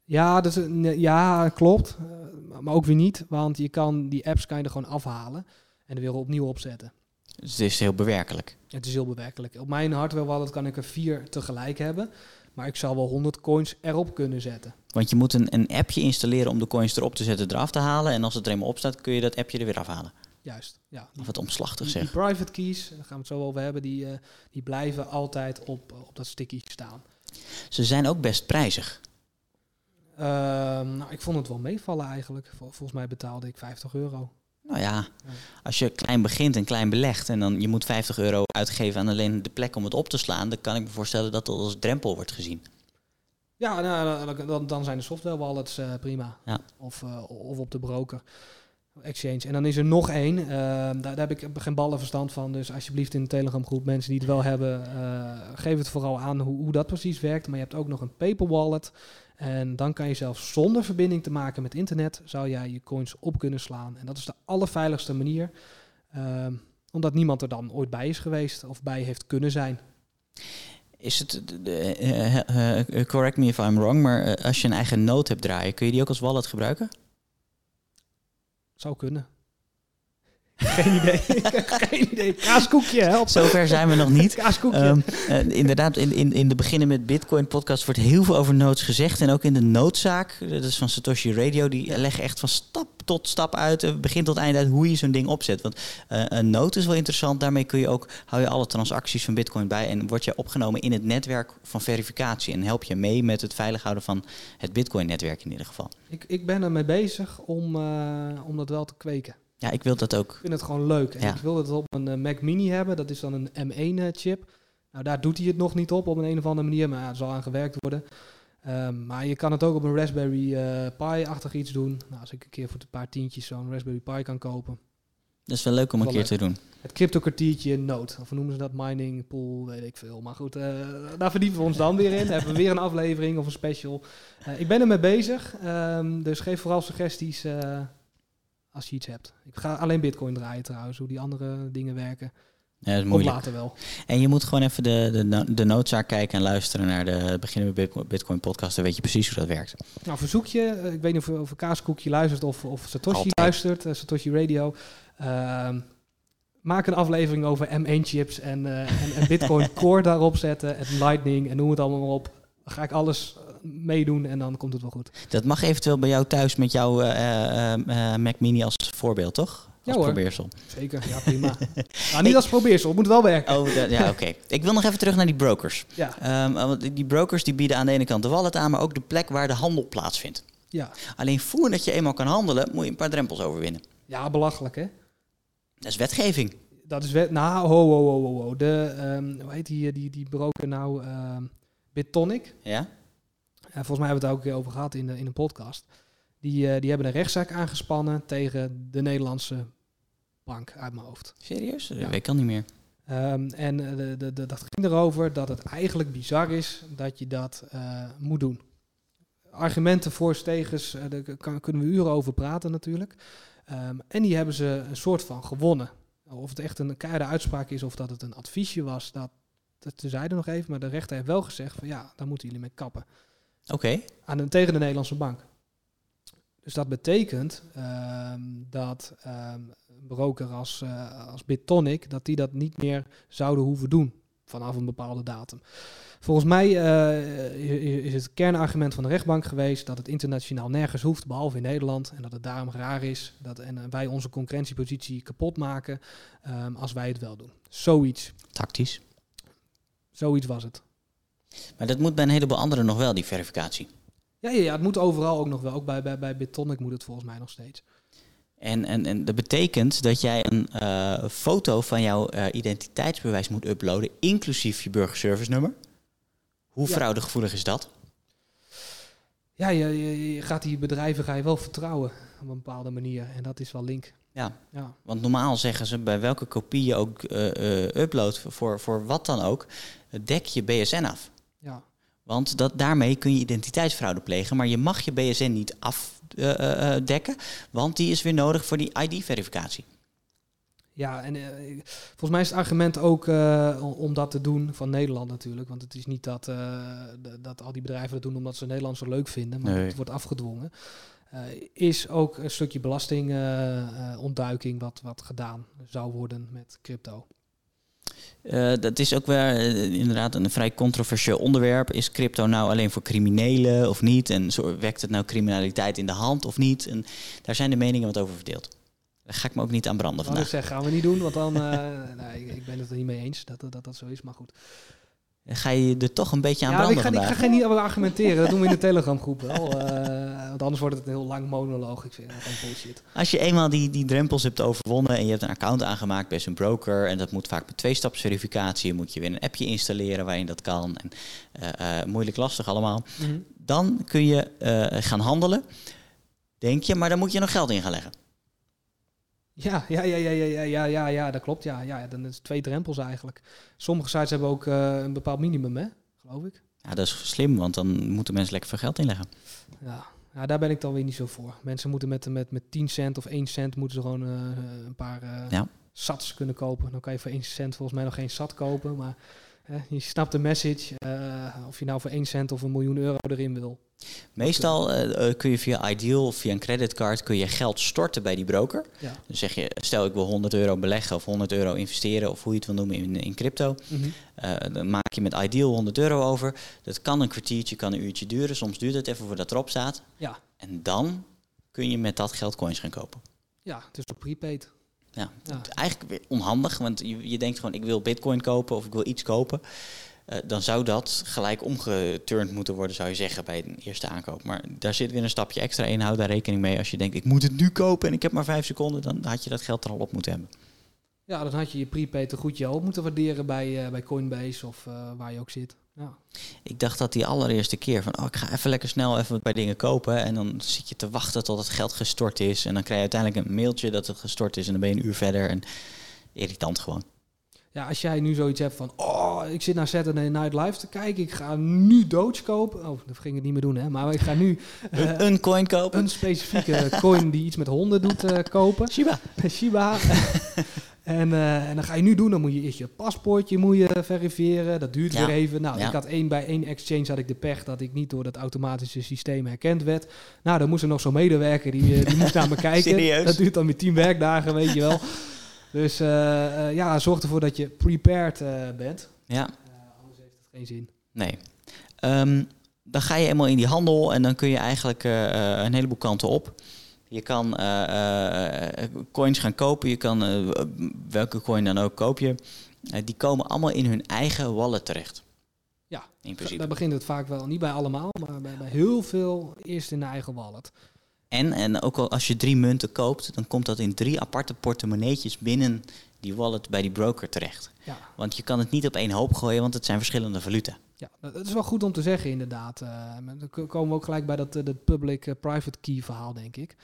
Ja, dat is, ja, klopt. Eh, maar ook weer niet, want je kan die apps kan je er gewoon afhalen en er weer opnieuw opzetten. Dus het is heel bewerkelijk. Het is heel bewerkelijk. Op mijn hardware wallet kan ik er vier tegelijk hebben, maar ik zou wel 100 coins erop kunnen zetten. Want je moet een, een appje installeren om de coins erop te zetten, eraf te halen. En als het er eenmaal op staat, kun je dat appje er weer afhalen. Juist. Ja, Of het omslachtig die, die zeg. private keys, daar gaan we het zo over hebben, die, eh, die blijven altijd op, op dat sticky staan. Ze zijn ook best prijzig. Ehm, nou, ik vond het wel meevallen eigenlijk. Vol- volgens mij betaalde ik 50 euro. Nou ja, als je klein begint en klein belegt en dan je moet 50 euro uitgeven aan alleen de plek om het op te slaan, dan kan ik me voorstellen dat dat als drempel wordt gezien. Ja, nou, dan- dan, zijn de software wallets eh, prima. Ja. Of, eh, of op de broker. Exchange. En dan is er nog één. eh, daar, daar heb ik geen ballen verstand van. Dus alsjeblieft in de Telegram groep, mensen die het wel hebben, geef het vooral aan hoe, hoe dat precies werkt. Maar je hebt ook nog een paper wallet. En dan kan je zelfs zonder verbinding te maken met internet, zou jij je coins op kunnen slaan. En dat is de allerveiligste manier. ehm, omdat niemand er dan ooit bij is geweest of bij heeft kunnen zijn. Is het, eh, eh, correct me if I'm wrong, maar eh, als je een eigen node hebt draaien, kun je die ook als wallet gebruiken? Zou kunnen. Geen idee. Geen idee. Kaaskoekje, help. Zover zijn we nog niet. Kaaskoekje. Ehm, eh, inderdaad, in, in, in de beginnen met Bitcoin podcast wordt heel veel over nodes gezegd. En ook in de noodzaak, dat is van Satoshi Radio, die leggen echt van stap tot stap uit, begin tot eind uit, hoe je zo'n ding opzet. Want eh, een node is wel interessant, daarmee kun je ook, hou je alle transacties van Bitcoin bij en word je opgenomen in het netwerk van verificatie. En help je mee met het veilig houden van het Bitcoin-netwerk in ieder geval. ik, ik ben ermee bezig om, eh, om dat wel te kweken. Ja, ik wil dat ook. Ik vind het gewoon leuk. En Ja. ik wil het op een eh, Mac Mini hebben. Dat is dan een M1-chip. Nou, daar doet hij het nog niet op op een, een of andere manier. Maar ja, er zal aan gewerkt worden. Ehm, maar je kan het ook op een Raspberry eh, Pi-achtig iets doen. Nou, als ik een keer voor een paar tientjes zo'n Raspberry Pi kan kopen. Dat is wel leuk om een Wel keer te doen. Het crypto kwartiertje nood. Of noemen ze dat? Mining pool, weet ik veel. Maar goed, eh, daar verdiepen we ons dan weer in. hebben we weer een aflevering of een special. Eh, ik ben ermee bezig. ehm, dus geef vooral suggesties eh, als je iets hebt. Ik ga alleen bitcoin draaien trouwens. Hoe die andere dingen werken. Ja, dat is moeilijk. later wel. En je moet gewoon even de, de, de noodzaak kijken en luisteren naar de Beginnen met Bitcoin- podcast. Dan weet je precies hoe dat werkt. Nou, verzoek je. eh, ik weet niet of, of Kaaskoekje luistert of, of Satoshi Altijd. luistert. eh, Satoshi Radio. Ehm, maak een aflevering over M1-chips en, eh, en, en Bitcoin Core daarop zetten. En Lightning en noem het allemaal maar op. Dan ga ik alles meedoen en dan komt het wel goed. Dat mag eventueel bij jou thuis met jouw eh, eh, eh, Mac Mini als voorbeeld, toch? Als Ja, probeersel. Zeker, ja prima. nou, niet als probeersel, het moet wel werken. Oh, ja, oké. Ik wil nog even terug naar die brokers. Ja, Ehm, want die- die brokers die bieden aan de ene kant de wallet aan, maar ook de plek waar de handel plaatsvindt. ja. Alleen voordat je eenmaal kan handelen, moet je een paar drempels overwinnen. ja, belachelijk hè. Dat is wetgeving. Dat is wet. Nou, ho, ho, ho, ho, ho. De, ehm, hoe heet die, die, die broker nou? ehm Bitonic. Ja? Volgens mij hebben we het ook een keer over gehad in, de, in een podcast. Die, eh, die hebben een rechtszaak aangespannen tegen de Nederlandse bank uit mijn hoofd. Serieus? Ja. ik al niet meer. Ehm, en eh, de, de, de, dat ging erover dat het eigenlijk bizar is dat je dat eh, moet doen. Argumenten voor, tegens, daar kan, kunnen we uren over praten natuurlijk. Ehm, en die hebben ze een soort van gewonnen. Of het echt een keiharde uitspraak is of dat het een adviesje was, dat, dat zeiden nog even. Maar de rechter heeft wel gezegd van ja, daar moeten jullie mee kappen. Oké. aan de, tegen de Nederlandse bank. Dus dat betekent ehm, dat ehm, een broker als, eh, als Bitonic, dat die dat niet meer zouden hoeven doen vanaf een bepaalde datum. Volgens mij eh, is het kernargument van de rechtbank geweest dat het internationaal nergens hoeft, behalve in Nederland. En dat het daarom raar is dat en, eh, wij onze concurrentiepositie kapot maken ehm, als wij het wel doen. Zoiets. Tactisch. Zoiets was het. Maar dat moet bij een heleboel anderen nog wel, die verificatie. Ja, ja, ja, het moet overal ook nog wel. Ook bij, bij, bij Bitonic moet het volgens mij nog steeds. En, en, en dat betekent dat jij een eh, foto van jouw eh, identiteitsbewijs moet uploaden, inclusief je burgerservice nummer. Hoe Ja. fraudegevoelig is dat? Ja, je, je, je gaat die bedrijven ga je wel vertrouwen op een bepaalde manier. En dat is wel link. Ja, Ja, want normaal zeggen ze bij welke kopie je ook eh, uploadt, voor, voor wat dan ook, dek je BSN af. Ja. Want dat, daarmee kun je identiteitsfraude plegen, maar je mag je BSN niet afdekken, want die is weer nodig voor die ID-verificatie. ja en eh, volgens mij is het argument ook eh, om- dat te doen van Nederland natuurlijk. Want het is niet dat, eh, dat al die bedrijven dat doen omdat ze Nederland zo leuk vinden. Maar Nee. het wordt afgedwongen. Eh, is ook een stukje belastingontduiking wat, wat gedaan zou worden met crypto. Eh, dat is ook wel eh, inderdaad een vrij controversieel onderwerp. Is crypto nou alleen voor criminelen of niet? En zo, wekt het nou criminaliteit in de hand of niet? En daar zijn de meningen wat over verdeeld. Daar ga ik me ook niet aan branden Dan ik vandaag. zeg, gaan we niet doen, want dan... eh, ik ben het er niet mee eens dat dat, dat dat zo is, maar goed. Ga je er toch een beetje aan Ja, ik ga, ik vandaag? ga geen niet argumenteren. Dat doen we in de Telegram groep wel. eh, want anders wordt het een heel lang monoloog. Ik vind dat gewoon bullshit. Als je eenmaal die, die drempels hebt overwonnen en je hebt een account aangemaakt bij zo'n broker... en dat moet vaak met twee-stapsverificatie... moet je weer een appje installeren waarin dat kan. En, eh, eh, moeilijk lastig allemaal. Dan kun je gaan handelen, denk je, maar dan moet je nog geld in gaan leggen. Ja, ja, ja, ja, ja, ja, ja, ja, dat klopt. Ja, ja, dan is het twee drempels eigenlijk. Sommige sites hebben ook eh, een bepaald minimum, hè, geloof ik. Ja, dat is slim, want dan moeten mensen lekker veel geld inleggen. Ja, ja daar ben ik dan weer niet zo voor. Mensen moeten met, met, met 10 cent of 1 cent moeten ze gewoon eh, een paar uh, sats kunnen kopen. Dan kan je voor 1 cent volgens mij nog geen sat kopen, maar je snapt de message. of je nou voor 1 cent of een miljoen euro erin wil. Meestal eh, eh, kun je via Ideal of via een creditcard kun je geld storten bij die broker. Ja. Dan zeg je, stel ik wil 100 euro beleggen of 100 euro investeren of hoe je het wil noemen in, in crypto. Mhm. Eh, dan maak je met Ideal 100 euro over. Dat kan een kwartiertje, kan een uurtje duren. Soms duurt het even voordat het erop staat. Ja. En dan kun je met dat geld coins gaan kopen. Ja, het is prepaid. Ja, eigenlijk weer onhandig, want je, je denkt gewoon ik wil bitcoin kopen of ik wil iets kopen. Eh, dan zou dat gelijk omgeturnd moeten worden, zou je zeggen, bij een eerste aankoop. Maar daar zit weer een stapje extra in. Hou daar rekening mee. Als je denkt, ik moet het nu kopen en ik heb maar vijf seconden, dan had je dat geld er al op moeten hebben. Ja, dan had je je prepaid goedje op moeten waarderen bij, eh, bij Coinbase of eh, waar je ook zit. Ja. Ik dacht dat die allereerste keer van, oh, ik ga even lekker snel even een paar dingen kopen. En dan zit je te wachten tot het geld gestort is. En dan krijg je uiteindelijk een mailtje dat het gestort is. En dan ben je een uur verder. En irritant gewoon. Ja, als jij nu zoiets hebt van, oh, ik zit naar Saturday Night Live te kijken, ik ga nu Doge kopen. Oh, dat ging ik het niet meer doen, hè. Maar ik ga nu Een, coin kopen. een specifieke coin die iets met honden doet eh, kopen. Shiba. Shiba. en, eh, en dan ga je nu doen, dan moet je eerst je paspoortje moet je verifiëren. Dat duurt Ja. weer even. Nou, Ja. ik had één bij één exchange had ik de pech dat ik niet door dat automatische systeem herkend werd. Nou, dan moest er nog zo'n medewerker die, eh, die moest naar me kijken. Serieus? Dat duurt dan weer tien werkdagen, weet je wel. Dus eh, eh, ja, zorg ervoor dat je prepared eh, bent. Ja, anders heeft het geen zin. nee. Ehm, dan ga je eenmaal in die handel en dan kun je eigenlijk een heleboel kanten op. Je kan coins gaan kopen, je kan welke coin dan ook koop je. Die komen allemaal in hun eigen wallet terecht. Ja, In principe. Daar begint het vaak wel, niet bij allemaal, maar bij, bij heel veel eerst in de eigen wallet. En, en ook al als je drie munten koopt, dan komt dat in drie aparte portemonneetjes binnen die wallet bij die broker terecht. Ja, Want je kan het niet op één hoop gooien, want het zijn verschillende valuta. ja, dat is wel goed om te zeggen inderdaad. Eh, maar dan komen we ook gelijk bij dat, eh, dat public-private key verhaal, denk ik.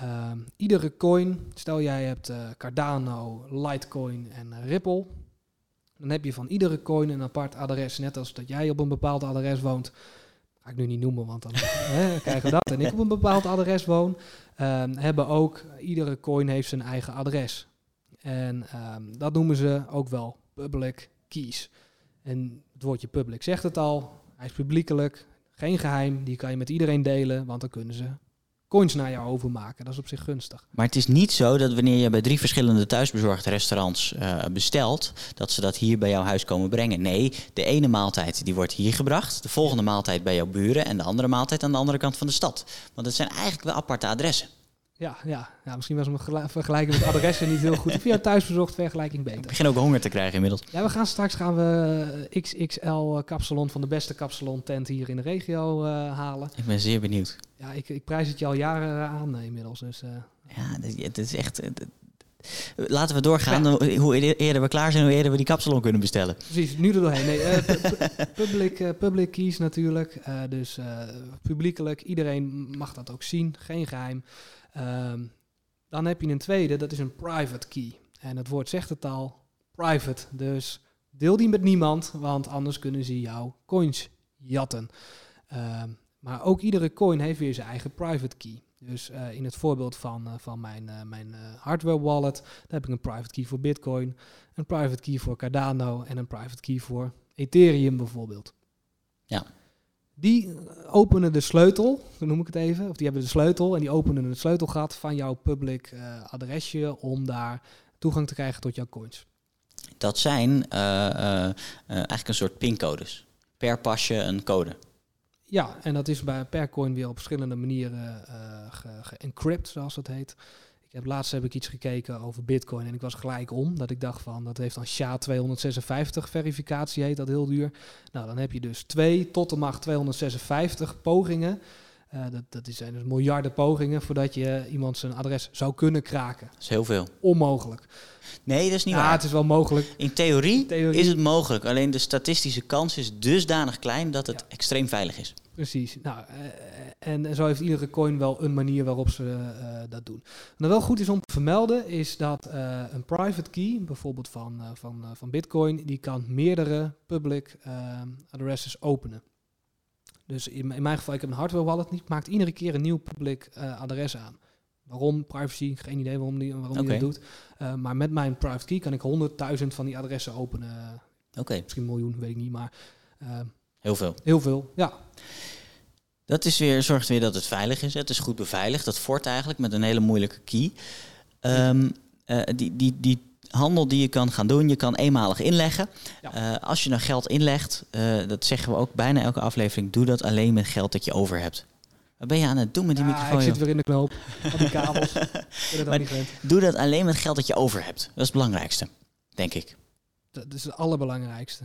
Ehm, iedere coin, stel jij hebt eh, Cardano, Litecoin en eh, Ripple. Dan heb je van iedere coin een apart adres. Net als dat jij op een bepaald adres woont. Ga ik nu niet noemen, want dan krijgen we dat. En ik op een bepaald adres woon. Ehm, hebben ook, iedere coin heeft zijn eigen adres. En ehm, dat noemen ze ook wel public keys. En het woordje public zegt het al. Hij is publiekelijk, geen geheim. Die kan je met iedereen delen, want dan kunnen ze coins naar jou overmaken. Dat is op zich gunstig. Maar het is niet zo dat wanneer je bij drie verschillende thuisbezorgde restaurants eh, bestelt, dat ze dat hier bij jouw huis komen brengen. Nee, de ene maaltijd die wordt hier gebracht, de volgende maaltijd bij jouw buren en de andere maaltijd aan de andere kant van de stad. Want het zijn eigenlijk wel aparte adressen. Ja, ja, ja misschien was mijn vergelijking met adressen niet heel goed. Ik jouw thuisbezorgd vergelijking Ik beter. begin ook honger te krijgen inmiddels. Ja, we gaan straks gaan we eh, XXL kapsalon van de beste kapsalon tent hier in de regio eh, halen. Ik ben zeer benieuwd. Ja, ik, ik prijs het je al jaren aan eh, inmiddels. Dus eh, Ja, het is echt. Laten we doorgaan. Hoe eer- eerder we klaar zijn, hoe eerder we die kapsalon kunnen bestellen. Precies, nu er doorheen. Nee, eh, pu- pu- public, eh, public keys natuurlijk. Eh, dus eh, publiekelijk, iedereen mag dat ook zien, geen geheim. Ehm, dan heb je een tweede, dat is een private key. En het woord zegt het al, private. Dus deel die met niemand, want anders kunnen ze jouw coins jatten. Ehm, maar ook iedere coin heeft weer zijn eigen private key. Dus eh, in het voorbeeld van, eh, van mijn, eh, mijn hardware wallet, daar heb ik een private key voor Bitcoin, een private key voor Cardano en een private key voor Ethereum bijvoorbeeld. Ja. Die eh, openen de sleutel, zo noem ik het even, of die hebben de sleutel en die openen het sleutelgat van jouw public eh, adresje om daar toegang te krijgen tot jouw coins. Dat zijn eh, eigenlijk een soort pincodes. Per pasje een code. Ja, en dat is bij per coin weer op verschillende manieren eh ge- ge-encrypt, zoals dat heet. Heb laatst heb ik iets gekeken over Bitcoin en ik was gelijk om. Dat ik dacht van, dat heeft dan SHA-256 verificatie, heet dat heel duur. Nou, dan heb je dus 2 tot de macht 256 pogingen. Eh, dat, dat zijn dus miljarden pogingen voordat je iemand zijn adres zou kunnen kraken. Dat is heel veel. Onmogelijk. Nee, dat is niet Ja, waar. het is wel mogelijk. In theorie, Theorie. is het mogelijk. Alleen de statistische kans is dusdanig klein dat het Ja. extreem veilig is. Precies. Nou, eh, en zo heeft iedere coin wel een manier waarop ze eh, dat doen. Wat wel goed is om te vermelden, is dat een private key, bijvoorbeeld van, van, van Bitcoin, die kan meerdere public addresses openen. Dus in, in mijn geval, ik heb een hardware wallet, die maakt iedere keer een nieuw public eh, adres aan. Waarom? Privacy, geen idee waarom die, waarom die Oké. dat doet. Eh, maar met mijn private key kan ik 100.000 van die adressen openen. Oké, Misschien een miljoen, weet ik niet, maar eh, heel veel. heel veel. Ja, Dat is weer, zorgt weer dat het veilig is. Het is goed beveiligd. Dat fort eigenlijk met een hele moeilijke key. Ehm, eh, die, die, die handel die je kan gaan doen, je kan eenmalig inleggen. Ja. Eh, als je nou geld inlegt, eh, dat zeggen we ook bijna elke aflevering, doe dat alleen met geld dat je over hebt. Wat ben je aan het doen met die Ja, microfoon? ik zit weer in de knoop. Van die kabels. Maar-. Doe dat alleen met geld dat je over hebt. Dat is het belangrijkste, denk ik. Dat is het allerbelangrijkste.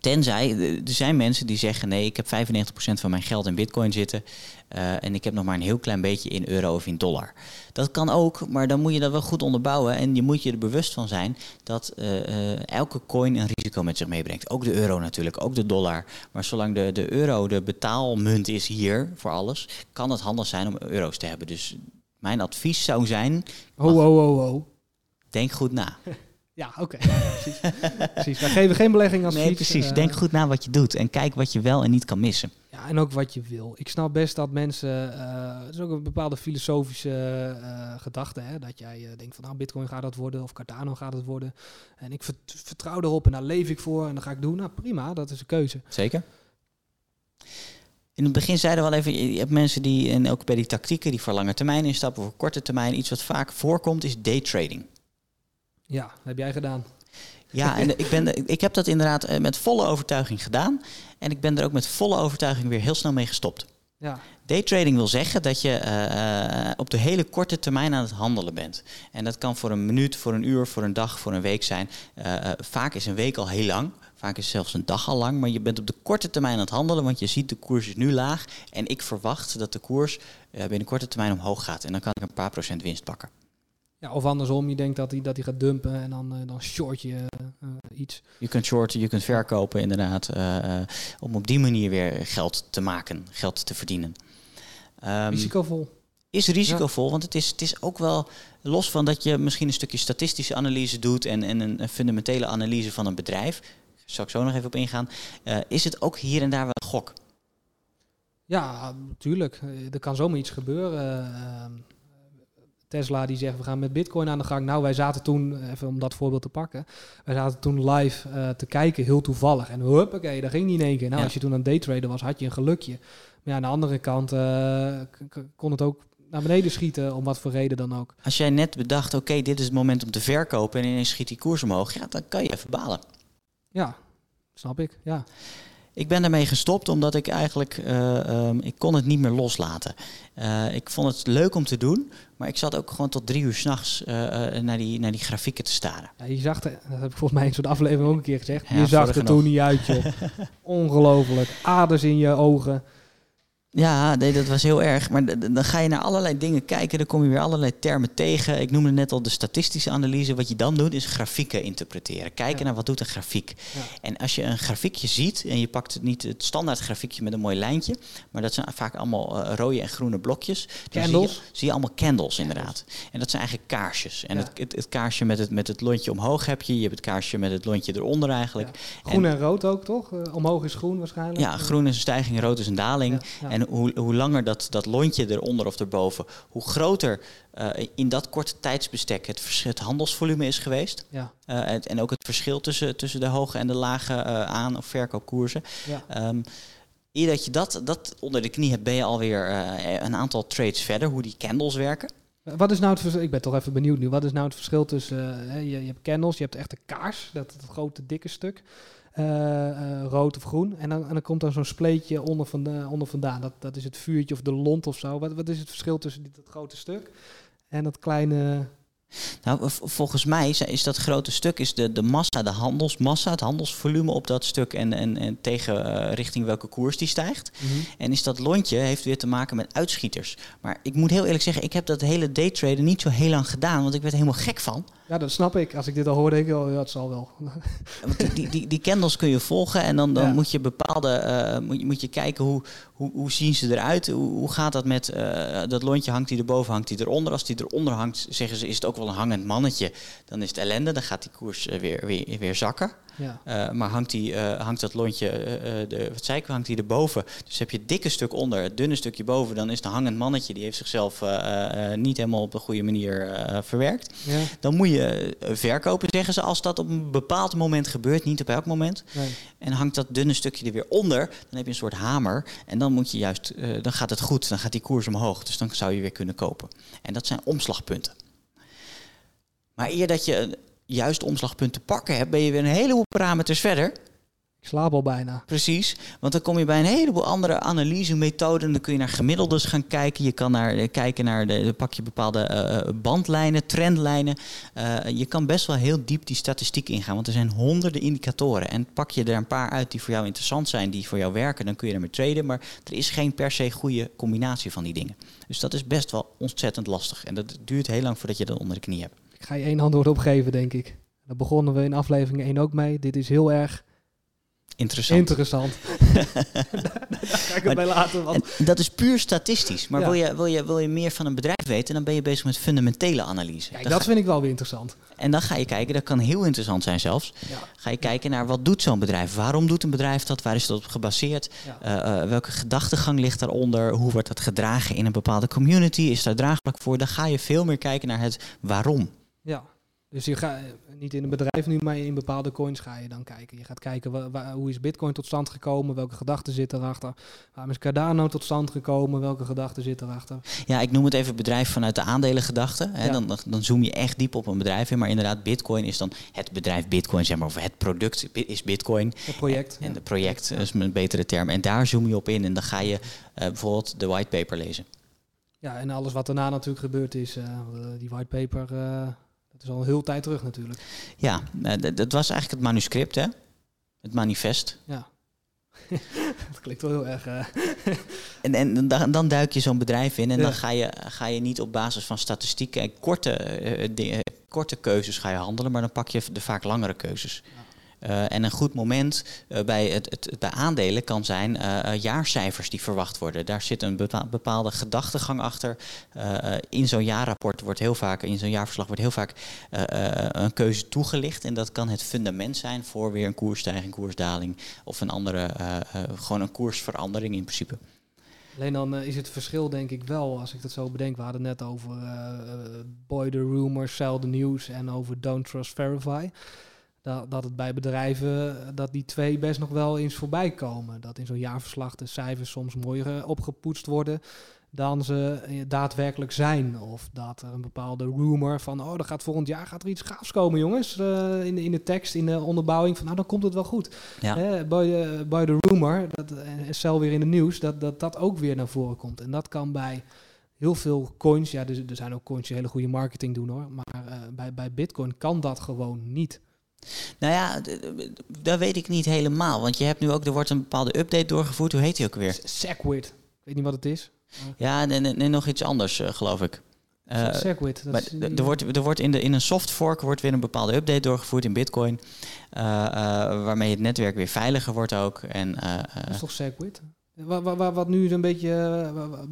Tenzij, eh, er zijn mensen die zeggen: nee, ik heb 95% van mijn geld in Bitcoin zitten. eh, en ik heb nog maar een heel klein beetje in euro of in dollar. Dat kan ook, maar dan moet je dat wel goed onderbouwen. En je moet je er bewust van zijn dat eh, elke coin een risico met zich meebrengt. Ook de euro natuurlijk, ook de dollar. Maar zolang de, de euro de betaalmunt is hier voor alles, kan het handig zijn om euro's te hebben. Dus mijn advies zou zijn: Ho, ho, ho, ho. denk goed na. Ja, oké. Ja, precies. precies. Wij geven geen beleggingsadvies. Nee, precies. eh, Denk goed na wat je doet en kijk wat je wel en niet kan missen. Ja, en ook wat je wil. Ik snap best dat mensen... eh, het is ook een bepaalde filosofische eh, gedachte. Hè? Dat jij denkt van, nou, bitcoin gaat dat worden of Cardano gaat het worden. En ik vert- vertrouw erop en daar leef ik voor en dat ga ik doen. Nou, prima. Dat is een keuze. Zeker. In het begin zeiden we al even, je hebt mensen die, en ook bij die tactieken, die voor lange termijn instappen, voor korte termijn. Iets wat vaak voorkomt is daytrading. Ja, dat heb jij gedaan. Ja, en ik, ben, ik heb dat inderdaad eh, met volle overtuiging gedaan. En ik ben er ook met volle overtuiging weer heel snel mee gestopt. Ja, Daytrading wil zeggen dat je eh, eh, op de hele korte termijn aan het handelen bent. En dat kan voor een minuut, voor een uur, voor een dag, voor een week zijn. Vaak is een week al heel lang. Vaak is zelfs een dag al lang. Maar je bent op de korte termijn aan het handelen, want je ziet de koers is nu laag. En ik verwacht dat de koers eh, binnen korte termijn omhoog gaat. En dan kan ik een paar procent winst pakken. Ja of andersom. Je denkt dat hij dat hij gaat dumpen en dan, eh, dan short je eh, iets. Je kunt shorten, je kunt verkopen inderdaad. eh, om op die manier weer geld te maken, geld te verdienen. Ehm, Risicovol. is risicovol, want het is, het is ook wel los van dat je misschien een stukje statistische analyse doet en, en een, een fundamentele analyse van een bedrijf. Daar zal ik zo nog even op ingaan. is het ook hier en daar wel een gok? Ja, natuurlijk. Er kan zomaar iets gebeuren. Tesla die zegt we gaan met Bitcoin aan de gang. Nou, wij zaten toen, even om dat voorbeeld te pakken, wij zaten toen live eh, te kijken, heel toevallig. En huppakee, dat ging niet in één keer. Nou, Ja. als je toen aan daytraden was, had je een gelukje. Maar ja, aan de andere kant eh, kon het ook naar beneden schieten, om wat voor reden dan ook. Als jij net bedacht, oké, dit is het moment om te verkopen en ineens schiet die koers omhoog, ja, dan kan je even balen. Ja, snap ik. Ja, Ik ben daarmee gestopt omdat ik eigenlijk, eh, ehm, ik kon het niet meer loslaten. Eh, ik vond het leuk om te doen, maar ik zat ook gewoon tot drie uur s'nachts uh, naar, die, naar die grafieken te staren. Ja, je zag er, dat heb ik volgens mij in zo'n aflevering ook een keer gezegd. Ja, je zag er toen niet uit, joh. Ongelooflijk. Aders in je ogen. Ja, nee, dat was heel erg. Maar dan ga je naar allerlei dingen kijken. Dan kom je weer allerlei termen tegen. Ik noemde net al de statistische analyse. Wat je dan doet, is grafieken interpreteren. Kijken Ja. naar wat doet een grafiek. Ja. En als je een grafiekje ziet, en je pakt niet het standaard grafiekje met een mooi lijntje, maar dat zijn vaak allemaal eh, rode en groene blokjes. Dan zie je, Candles. zie je allemaal candles, inderdaad. En dat zijn eigenlijk kaarsjes. En Ja. het, het, het kaarsje met het, met het lontje omhoog heb je. Je hebt het kaarsje met het lontje eronder eigenlijk. Groen en, rood ook, toch? Eh, omhoog is groen waarschijnlijk. Ja, groen is een stijging, rood is een daling. En hoe, hoe langer dat, dat lontje eronder of erboven, hoe groter eh, in dat korte tijdsbestek het, vers- het handelsvolume is geweest. Ja, Eh, het- en ook het verschil tussen, tussen de hoge en de lage eh, aan- of verkoopkoersen. ja. Ehm eer dat je dat, dat onder de knie hebt, ben je alweer een aantal trades verder, hoe die candles werken. Wat is nou het verschil? Ik ben toch even benieuwd nu. Wat is nou het verschil tussen... je, je hebt candles, je hebt echt een kaars. Dat, dat grote, dikke stuk. Eh, eh, rood of groen. En dan, en dan komt er zo'n spleetje onder, vanda- onder vandaan. Dat, dat is het vuurtje of de lont of zo. Wat, wat is het verschil tussen dit, dat grote stuk en dat kleine... Nou, volgens mij is- is dat grote stuk is de, de massa, de handelsmassa, het handelsvolume op dat stuk en, en, en tegen eh, richting welke koers die stijgt. En is dat lontje heeft weer te maken met uitschieters. Maar ik moet heel eerlijk zeggen, ik heb dat hele daytraden niet zo heel lang gedaan, want ik werd er helemaal gek van. Ja, dat snap ik. Als ik dit al hoor, denk ik, oh, ja, het zal wel. Die, die, die, candles kun je volgen en dan, dan Ja. moet je bepaalde, eh, moet, je, moet je kijken hoe, hoe, hoe zien ze eruit, hoe, hoe gaat dat met eh, dat lontje, hangt die erboven, hangt die eronder. Als die eronder hangt, zeggen ze, is het ook wel een hangend mannetje, dan is het ellende, dan gaat die koers eh, weer, weer, weer zakken. Ja. Maar hangt, die, hangt dat lontje, de, wat zei ik, hangt die erboven. Dus heb je het dikke stuk onder, het dunne stukje boven, dan is het een hangend mannetje, die heeft zichzelf niet helemaal op de goede manier verwerkt. ja. Dan moet je eh, verkopen, zeggen ze, als dat op een bepaald moment gebeurt, niet op elk moment. Nee. En hangt dat dunne stukje er weer onder, dan heb je een soort hamer. En dan moet je juist, eh, dan gaat het goed, dan gaat die koers omhoog. Dus dan zou je weer kunnen kopen. En dat zijn omslagpunten. Maar eer dat je juist omslagpunt te pakken hebt, ben je weer een heleboel parameters verder. Slaap al bijna. Precies, want dan kom je bij een heleboel andere analysemethoden. Dan kun je naar gemiddeldes gaan kijken. Je kan naar, eh, kijken naar, de, pak je bepaalde eh, bandlijnen, trendlijnen. je kan best wel heel diep die statistiek ingaan, want er zijn honderden indicatoren. En pak je er een paar uit die voor jou interessant zijn, die voor jou werken, dan kun je ermee traden. Maar er is geen per se goede combinatie van die dingen. Dus dat is best wel ontzettend lastig. En dat duurt heel lang voordat je dat onder de knie hebt. Ik ga je één antwoord opgeven, denk ik. Daar begonnen we in aflevering 1 ook mee. Dit is heel erg Interessant. Interessant. daar ga ik het bij laten. Want... Dat is puur statistisch. Maar wil, je, wil, je, wil je meer van een bedrijf weten, dan ben je bezig met fundamentele analyse. Kijk, dat vind ik wel weer interessant. En dan ga je kijken, dat kan heel interessant zijn zelfs. Ja. Ga je kijken naar wat doet zo'n bedrijf? Waarom doet een bedrijf dat? Waar is dat op gebaseerd? Uh, welke gedachtegang ligt daaronder? Hoe wordt dat gedragen in een bepaalde community? Is daar draaglijk voor? Dan ga je veel meer kijken naar het waarom. Ja, dus je gaat niet in een bedrijf nu, maar in bepaalde coins ga je dan kijken. Je gaat kijken hoe is Bitcoin tot stand gekomen, welke gedachten zitten erachter. Waarom is Cardano tot stand gekomen, welke gedachten zitten erachter. Ja, ik noem het even bedrijf vanuit de aandelengedachte. Ja. Dan, dan zoom je echt diep op een bedrijf in. Maar inderdaad, Bitcoin is dan het bedrijf Bitcoin, zeg maar, of het product is Bitcoin. Het project. En, en de project is een betere term. En daar zoom je op in en dan ga je uh, bijvoorbeeld de whitepaper lezen. Ja, en alles wat daarna natuurlijk gebeurd is, uh, die whitepaper... Uh het is al een heel tijd terug natuurlijk. Ja, eh, dat was eigenlijk het manuscript, hè? Het manifest. Ja. dat klinkt wel heel erg. Uh... en en dan, dan duik je zo'n bedrijf in en dan ga je, ga je niet op basis van statistieken en korte, uh, dingen, korte keuzes ga je handelen, maar dan pak je de vaak langere keuzes. Ja. Uh, en een goed moment uh, bij, het, het, bij aandelen kan zijn uh, jaarcijfers die verwacht worden. Daar zit een bepaalde gedachtegang achter. in zo'n jaarrapport wordt heel vaak, in zo'n jaarverslag wordt heel vaak een keuze toegelicht. En dat kan het fundament zijn voor weer een koersstijging, koersdaling of een andere, gewoon een koersverandering in principe. Alleen dan is het verschil denk ik wel, als ik dat zo bedenk, we hadden net over boy the rumor, sell the news en over don't trust verify dat, dat het bij bedrijven, dat die twee best nog wel eens voorbij komen. Dat in zo'n jaarverslag de cijfers soms mooier opgepoetst worden dan ze eh, daadwerkelijk zijn. Of dat er een bepaalde rumor van, oh, er gaat volgend jaar gaat er iets gaafs komen, jongens. Uh, in, de, in de tekst, in de onderbouwing van, nou, dan komt het wel goed. Ja. By, the, by the rumor, dat, en eh, cel weer in de nieuws, dat, dat dat ook weer naar voren komt. En dat kan bij heel veel coins, ja, er, er zijn ook coins die hele goede marketing doen hoor, maar uh, bij, bij Bitcoin kan dat gewoon niet. Nou ja, dat weet ik niet helemaal. Want je hebt nu ook, er wordt een bepaalde update doorgevoerd. Hoe heet die ook weer? Segwit. Ik weet niet wat het is. Ja, en, nog iets anders, uh, geloof ik. Uh, Segwit. Maar er wordt, er wordt in, de, in een soft fork wordt weer een bepaalde update doorgevoerd in Bitcoin. Uh, waarmee het netwerk weer veiliger wordt ook. En, dat is toch Segwit? Wat, wat, wat nu een beetje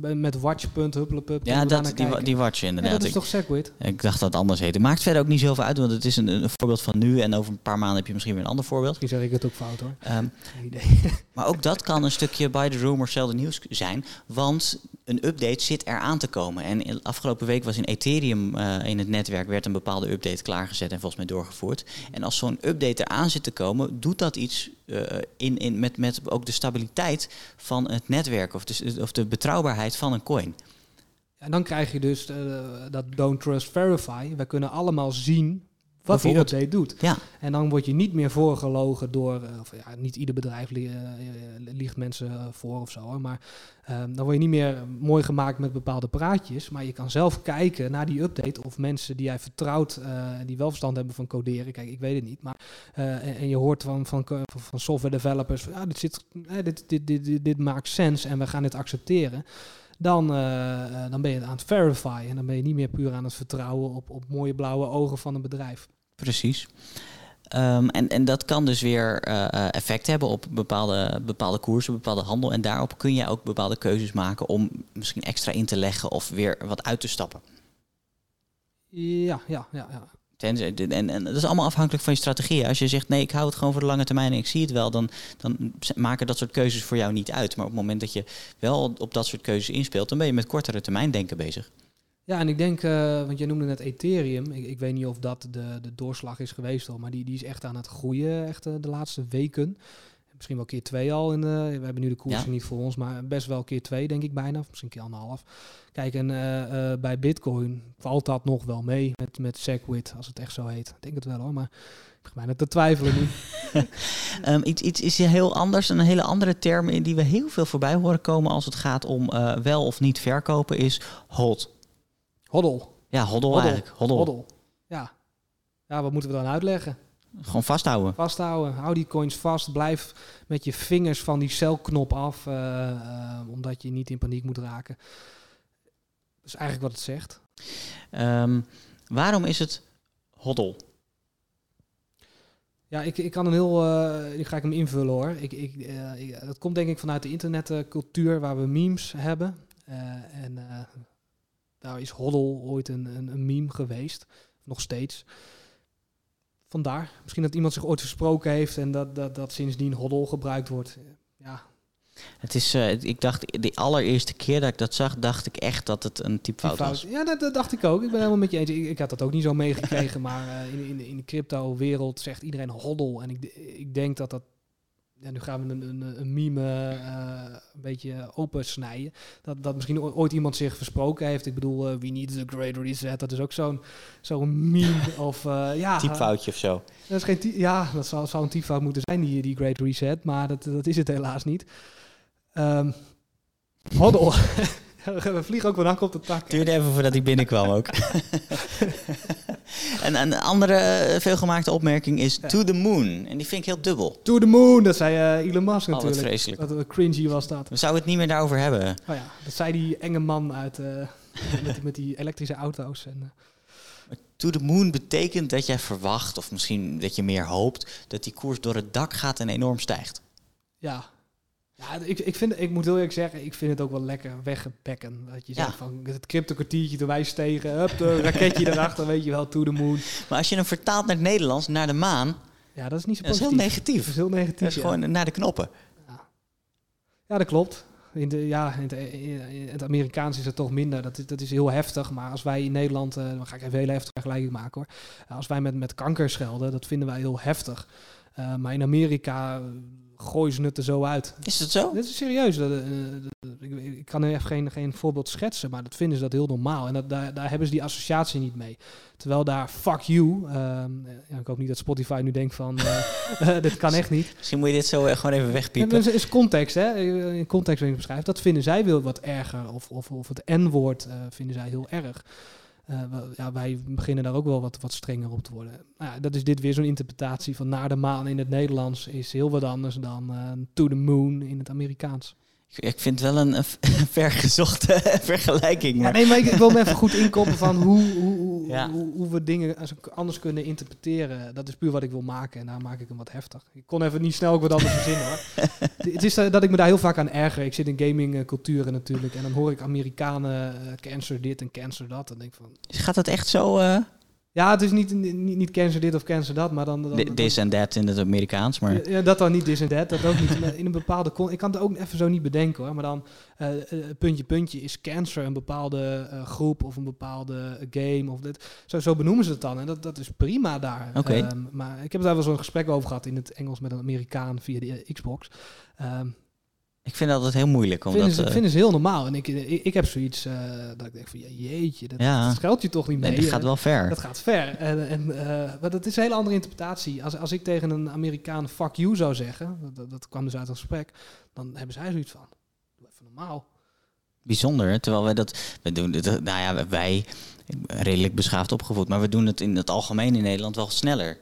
uh, met watchpunt, huppelepup. Ja, dat, die, die watch inderdaad. Ja, dat is toch Segwit? Ik dacht dat het anders heette. Maakt verder ook niet zoveel uit, want het is een, een, voorbeeld van nu. En over een paar maanden heb je misschien weer een ander voorbeeld. Misschien zeg ik het ook fout hoor. Um, maar ook dat kan een stukje by the rumor, sell the news zijn. Want een update zit er aan te komen. En afgelopen week was in Ethereum uh, in het netwerk werd een bepaalde update klaargezet en volgens mij doorgevoerd. En als zo'n update eraan zit te komen, doet dat iets uh, in, in, met, met ook de stabiliteit van het netwerk of de, of de betrouwbaarheid van een coin. En dan krijg je dus uh, dat don't trust verify. We kunnen allemaal zien wat die update doet. Ja. En dan word je niet meer voorgelogen door, uh, of ja, niet ieder bedrijf li uh, liegt mensen voor of zo, hoor, maar um, dan word je niet meer mooi gemaakt met bepaalde praatjes, maar je kan zelf kijken naar die update of mensen die jij vertrouwt, uh, die wel verstand hebben van coderen, kijk, ik weet het niet, maar en, en, je hoort van, van, van software developers, ja, dit, zit, dit, dit, dit, dit, dit maakt sens en we gaan dit accepteren dan, uh, dan ben je aan het verify. En dan ben je niet meer puur aan het vertrouwen op, op mooie blauwe ogen van een bedrijf. Precies. Um, en, en dat kan dus weer uh, effect hebben op bepaalde, bepaalde koersen, bepaalde handel. En daarop kun je ook bepaalde keuzes maken om misschien extra in te leggen of weer wat uit te stappen. Ja, ja, ja. ja. en, en dat is allemaal afhankelijk van je strategie. Als je zegt nee, ik hou het gewoon voor de lange termijn en ik zie het wel, dan, dan maken dat soort keuzes voor jou niet uit. Maar op het moment dat je wel op dat soort keuzes inspeelt, dan ben je met kortere termijn denken bezig. Ja, en ik denk, uh, want jij noemde net Ethereum. Ik, ik, weet niet of dat de, de doorslag is geweest al, maar die, die is echt aan het groeien echt, uh, de laatste weken. Misschien wel keer twee al. In, eh, we hebben nu de koers Ja. niet voor ons, maar best wel keer twee, denk ik bijna. Of misschien keer anderhalf. Kijk, en eh, eh, bij Bitcoin valt dat nog wel mee met, met SegWit, als het echt zo heet. Ik denk het wel hoor, maar ik bijna te twijfelen nu. Ehm, iets, iets is heel anders. Een hele andere term die we heel veel voorbij horen komen als het gaat om eh, wel of niet verkopen is hold. Hoddel. Ja, hoddel, Hoddel. eigenlijk. Hoddel. Hoddel. Ja. Ja, wat moeten we dan uitleggen? Gewoon vasthouden. Vasthouden. Hou die coins vast. Blijf met je vingers van die celknop af. eh, eh, omdat je niet in paniek moet raken. Dat is eigenlijk wat het zegt. Ehm, waarom is het hoddel? Ja, ik, ik kan een heel. nu ga ik hem invullen hoor. Ik, ik, ik- dat komt denk ik vanuit de internetcultuur waar we memes hebben. Eh, en daar is Hoddle ooit een, een, een meme geweest. Nog steeds. Vandaar. Misschien dat iemand zich ooit versproken heeft en dat, dat, dat sindsdien Hoddle gebruikt wordt. Ja, Het is, eh, ik dacht, de allereerste keer dat ik dat zag, dacht ik echt dat het een typfout was. Ja, dat, dat dacht ik ook. Ik ben helemaal met je eens. Ik, ik had dat ook niet zo meegekregen, maar eh, in, in, in de crypto-wereld zegt iedereen Hoddle. En ik, ik denk dat dat. Ja, nu gaan we een, een, een meme eh, een beetje opensnijden. Dat, dat misschien ooit iemand zich versproken heeft. Ik bedoel, eh We Need the Great Reset. Dat is ook zo'n zo'n meme. of eh, ja, Typfoutje of zo. dat is geen ja, dat zou, zou een typfout moeten zijn, die, die Great Reset. Maar dat, dat is het helaas niet. Hoddle. we vliegen ook wel hak op de tak. Duurde even voordat hij binnenkwam ook. en een andere veelgemaakte opmerking is Ja. to the moon. En die vind ik heel dubbel. To the moon, dat zei eh, Elon Musk Oh, wat natuurlijk. vreselijk. Wat wat cringy was dat. We zouden het niet meer daarover hebben. Oh ja, dat zei die enge man uit, eh, met, die- met die elektrische auto's. En, eh, To the moon betekent dat jij verwacht, of misschien dat je meer hoopt, dat die koers door het dak gaat en enorm stijgt. ja, ja ik, ik, vind, ik moet heel eerlijk zeggen, ik vind het ook wel lekker weggebekken. Dat je Ja. zegt van het crypto kwartiertje toen wij stegen, hup, de raketje erachter, weet je wel, to the moon. Maar als je hem vertaalt naar het Nederlands, naar de maan, Ja, dat is niet zo dat is positief. heel Dat negatief. is heel negatief. Dat is ja. gewoon naar de knoppen. Ja, dat klopt. In, de, ja, in, het, in het Amerikaans is het toch minder. Dat is, dat is heel heftig. Maar als wij in Nederland, eh, dan ga ik even een hele heftige vergelijking maken hoor. Eh, Als wij met, met kanker schelden, dat vinden wij heel heftig. Eh, maar in Amerika eh, gooien ze het er zo uit. Is het zo? Dit is serieus. Dat, eh, dat- ik, ik kan er even geen, geen voorbeeld schetsen, maar dat vinden ze dat heel normaal. En dat, daar, daar hebben ze die associatie niet mee. Terwijl daar fuck you. ehm, ja, ik hoop niet dat Spotify nu denkt van eh, dit kan echt niet. Misschien moet je dit zo eh, gewoon even Ja, wegpiepen. dat is, is context, hè? In context waarin ik beschrijf. Dat vinden zij wel wat erger. Of, of, of het N-woord eh, vinden zij heel erg. Eh, ja, wij beginnen daar ook wel wat, wat strenger op te worden. Nou ja, dat is dit weer zo'n interpretatie van naar de maan in het Nederlands is heel wat anders dan eh, to the moon in het Amerikaans. Ik- Ik vind het wel een, een vergezochte vergelijking. Ja, Maar nee, maar ik, wil me even goed inkoppen van hoe, hoe, hoe, Ja. hoe, hoe we dingen anders kunnen interpreteren. Dat is puur wat ik wil maken en daar maak ik hem wat heftig. Ik kon even niet snel ook wat anders verzinnen hoor. Het is dat ik me daar heel vaak aan erger. Ik zit in gamingculturen natuurlijk en dan hoor ik Amerikanen eh, cancer dit en cancer dat. En denk van, gaat dat echt zo? eh ja, het is niet, niet, niet cancer dit of cancer dat, maar dan... dan, dan- this en that in het Amerikaans, maar... Ja, dat dan niet, this en that, dat ook niet. In een bepaalde... con- Ik kan het ook even zo niet bedenken hoor. Maar dan, eh, puntje, puntje, is cancer een bepaalde eh, groep of een bepaalde game? Of dit. Zo, zo benoemen ze het dan. En dat, dat is prima daar. Oké. Ehm, maar ik heb daar wel zo'n gesprek over gehad in het Engels met een Amerikaan via de Xbox. Ehm Ik vind het altijd heel moeilijk, omdat... vinden, ze, eh, vinden ze heel normaal. En ik, ik, ik heb zoiets eh, dat ik denk van, ja, jeetje, dat, Ja. dat geldt je toch niet mee? nee, dat gaat Eh, wel ver. dat gaat ver. En, en, eh, maar dat is een hele andere interpretatie. Als, als ik tegen een Amerikaan fuck you zou zeggen, dat- dat, dat kwam dus uit een gesprek, dan hebben zij zoiets van, doe even normaal. Bijzonder, terwijl wij dat... We doen het, nou ja, wij, redelijk beschaafd opgevoed, maar we doen het in het algemeen in Nederland wel sneller.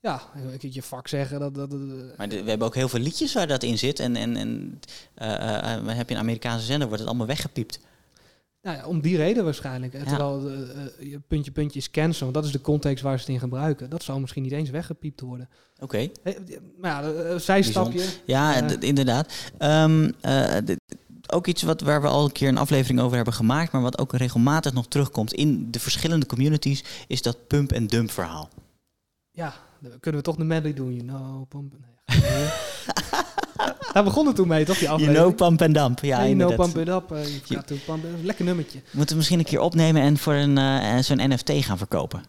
Ja, een keertje fuck zeggen, dat... dat, dat- Maar de- we hebben ook heel veel liedjes waar dat in zit. En, en, en eh, eh, eh, heb je een Amerikaanse zender, wordt het allemaal weggepiept. nou ja, om die reden waarschijnlijk. Eh, Ja. Terwijl eh, eh, je puntje puntje is cancer, want dat is de context waar ze het in gebruiken. Dat zou misschien niet eens weggepiept worden. Oké. Eh, Maar ja, eh, zijstapje. Ja, inderdaad. Ehm, eh, ook iets wat, waar we al een keer een aflevering over hebben gemaakt, maar wat ook regelmatig nog terugkomt in de verschillende communities, is dat pump en dump verhaal. Ja, dan kunnen we toch de medley doen, you know. Pump, nee, Daar begon het toen mee, toch, die You aflevering? know pump and dump. Ja, you know, pump up. eh, to pump it up. Lekker nummertje. Moeten we misschien een keer opnemen en voor een, eh, zo'n NFT gaan verkopen.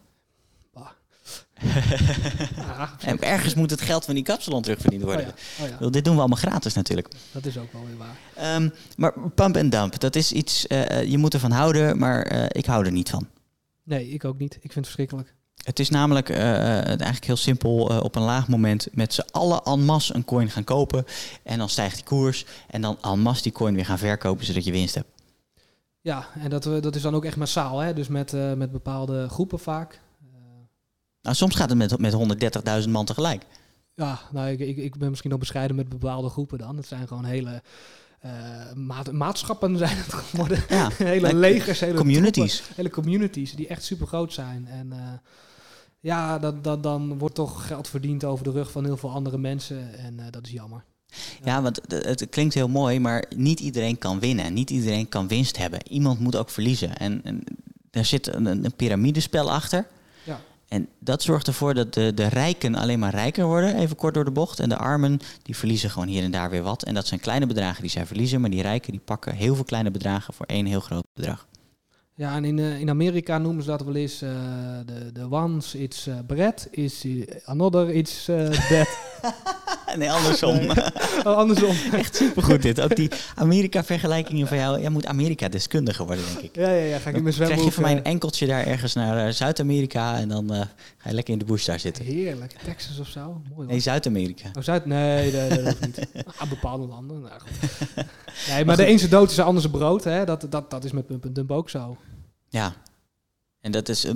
En ergens moet het geld van die kapsalon terugverdiend worden. Oh ja, oh ja. Dit doen we allemaal gratis natuurlijk. Dat is ook wel weer waar. Ehm, maar pump en dump, dat is iets, eh, je moet ervan houden, maar ik hou er niet van. Nee, ik ook niet. Ik vind het verschrikkelijk. Het is namelijk eh, eh, eigenlijk heel simpel eh, op een laag moment met z'n allen en masse een coin gaan kopen. En dan stijgt die koers en dan en masse die coin weer gaan verkopen zodat je winst hebt. Ja, en dat, we- dat is dan ook echt massaal, hè? Dus met, eh, met bepaalde groepen vaak. Nou, soms gaat het met, met 130.000 man tegelijk. Ja, nou, ik, ik, ik ben misschien nog bescheiden met bepaalde groepen dan. Het zijn gewoon hele eh, maat, maatschappen zijn het geworden. Ja, hele legers, hele communities. troepen, hele communities die echt super groot zijn. En eh, ja, dat, dat, dan wordt toch geld verdiend over de rug van heel veel andere mensen. En eh, dat is jammer. Ja, want het, het klinkt heel mooi, maar niet iedereen kan winnen. Niet iedereen kan winst hebben. Iemand moet ook verliezen. En, en daar zit een, een piramidespel achter. Ja. En dat zorgt ervoor dat de, de rijken alleen maar rijker worden, even kort door de bocht. En de armen, die verliezen gewoon hier en daar weer wat. En dat zijn kleine bedragen die zij verliezen. Maar die rijken, die pakken heel veel kleine bedragen voor één heel groot bedrag. Ja, en in, eh, in Amerika noemen ze dat wel eens eh, de de ones it's eh, bread, is another it's dead. nee, andersom. Nee. Oh, andersom. Echt supergoed dit. Ook die Amerika-vergelijkingen van jou. Jij moet Amerika-deskundige worden, denk ik. Ja, ja, ja. Ga ik in mijn Dan krijg je van mij een eh, enkeltje daar ergens naar Zuid-Amerika. En dan ga je lekker in de bush daar zitten. Heerlijk. Texas of zo. Mooi hoor. Nee, Zuid-Amerika. Oh, Zuid? Nee, nee, dat hoeft niet. Ah, bepaalde landen. Nou, goed. Nee, maar de ene dood is de ander zijn brood. Hè? Dat, dat, dat is met Pump Dump ook zo. Ja. En dat is, eh,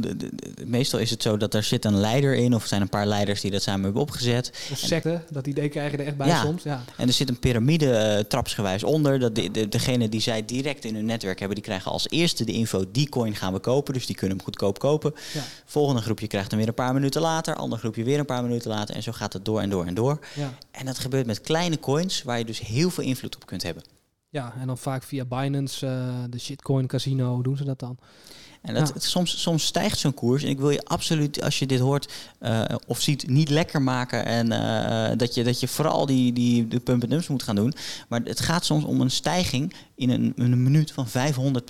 meestal is het zo dat er zit een leider in, of er zijn een paar leiders die dat samen hebben opgezet. Een secte, dat idee krijgen er echt bij Ja. soms. Ja. En er zit een piramide eh, trapsgewijs onder. Dat de, de, degene die zij direct in hun netwerk hebben, die krijgen als eerste de info, die coin gaan we kopen. Dus die kunnen hem goedkoop kopen. Ja. Volgende groepje krijgt hem weer een paar minuten later. Ander groepje weer een paar minuten later. En zo gaat het door en door en door. Ja. En dat gebeurt met kleine coins, waar je dus heel veel invloed op kunt hebben. Ja, en dan vaak via Binance, eh, de shitcoin casino, doen ze dat dan. En dat, Ja. het- soms, soms stijgt zo'n koers. En ik wil je absoluut, als je dit hoort eh, of ziet, niet lekker maken. En eh, dat, je, dat je vooral die, die de pump and dumps moet gaan doen. Maar het gaat soms om een stijging in een, een minuut van 500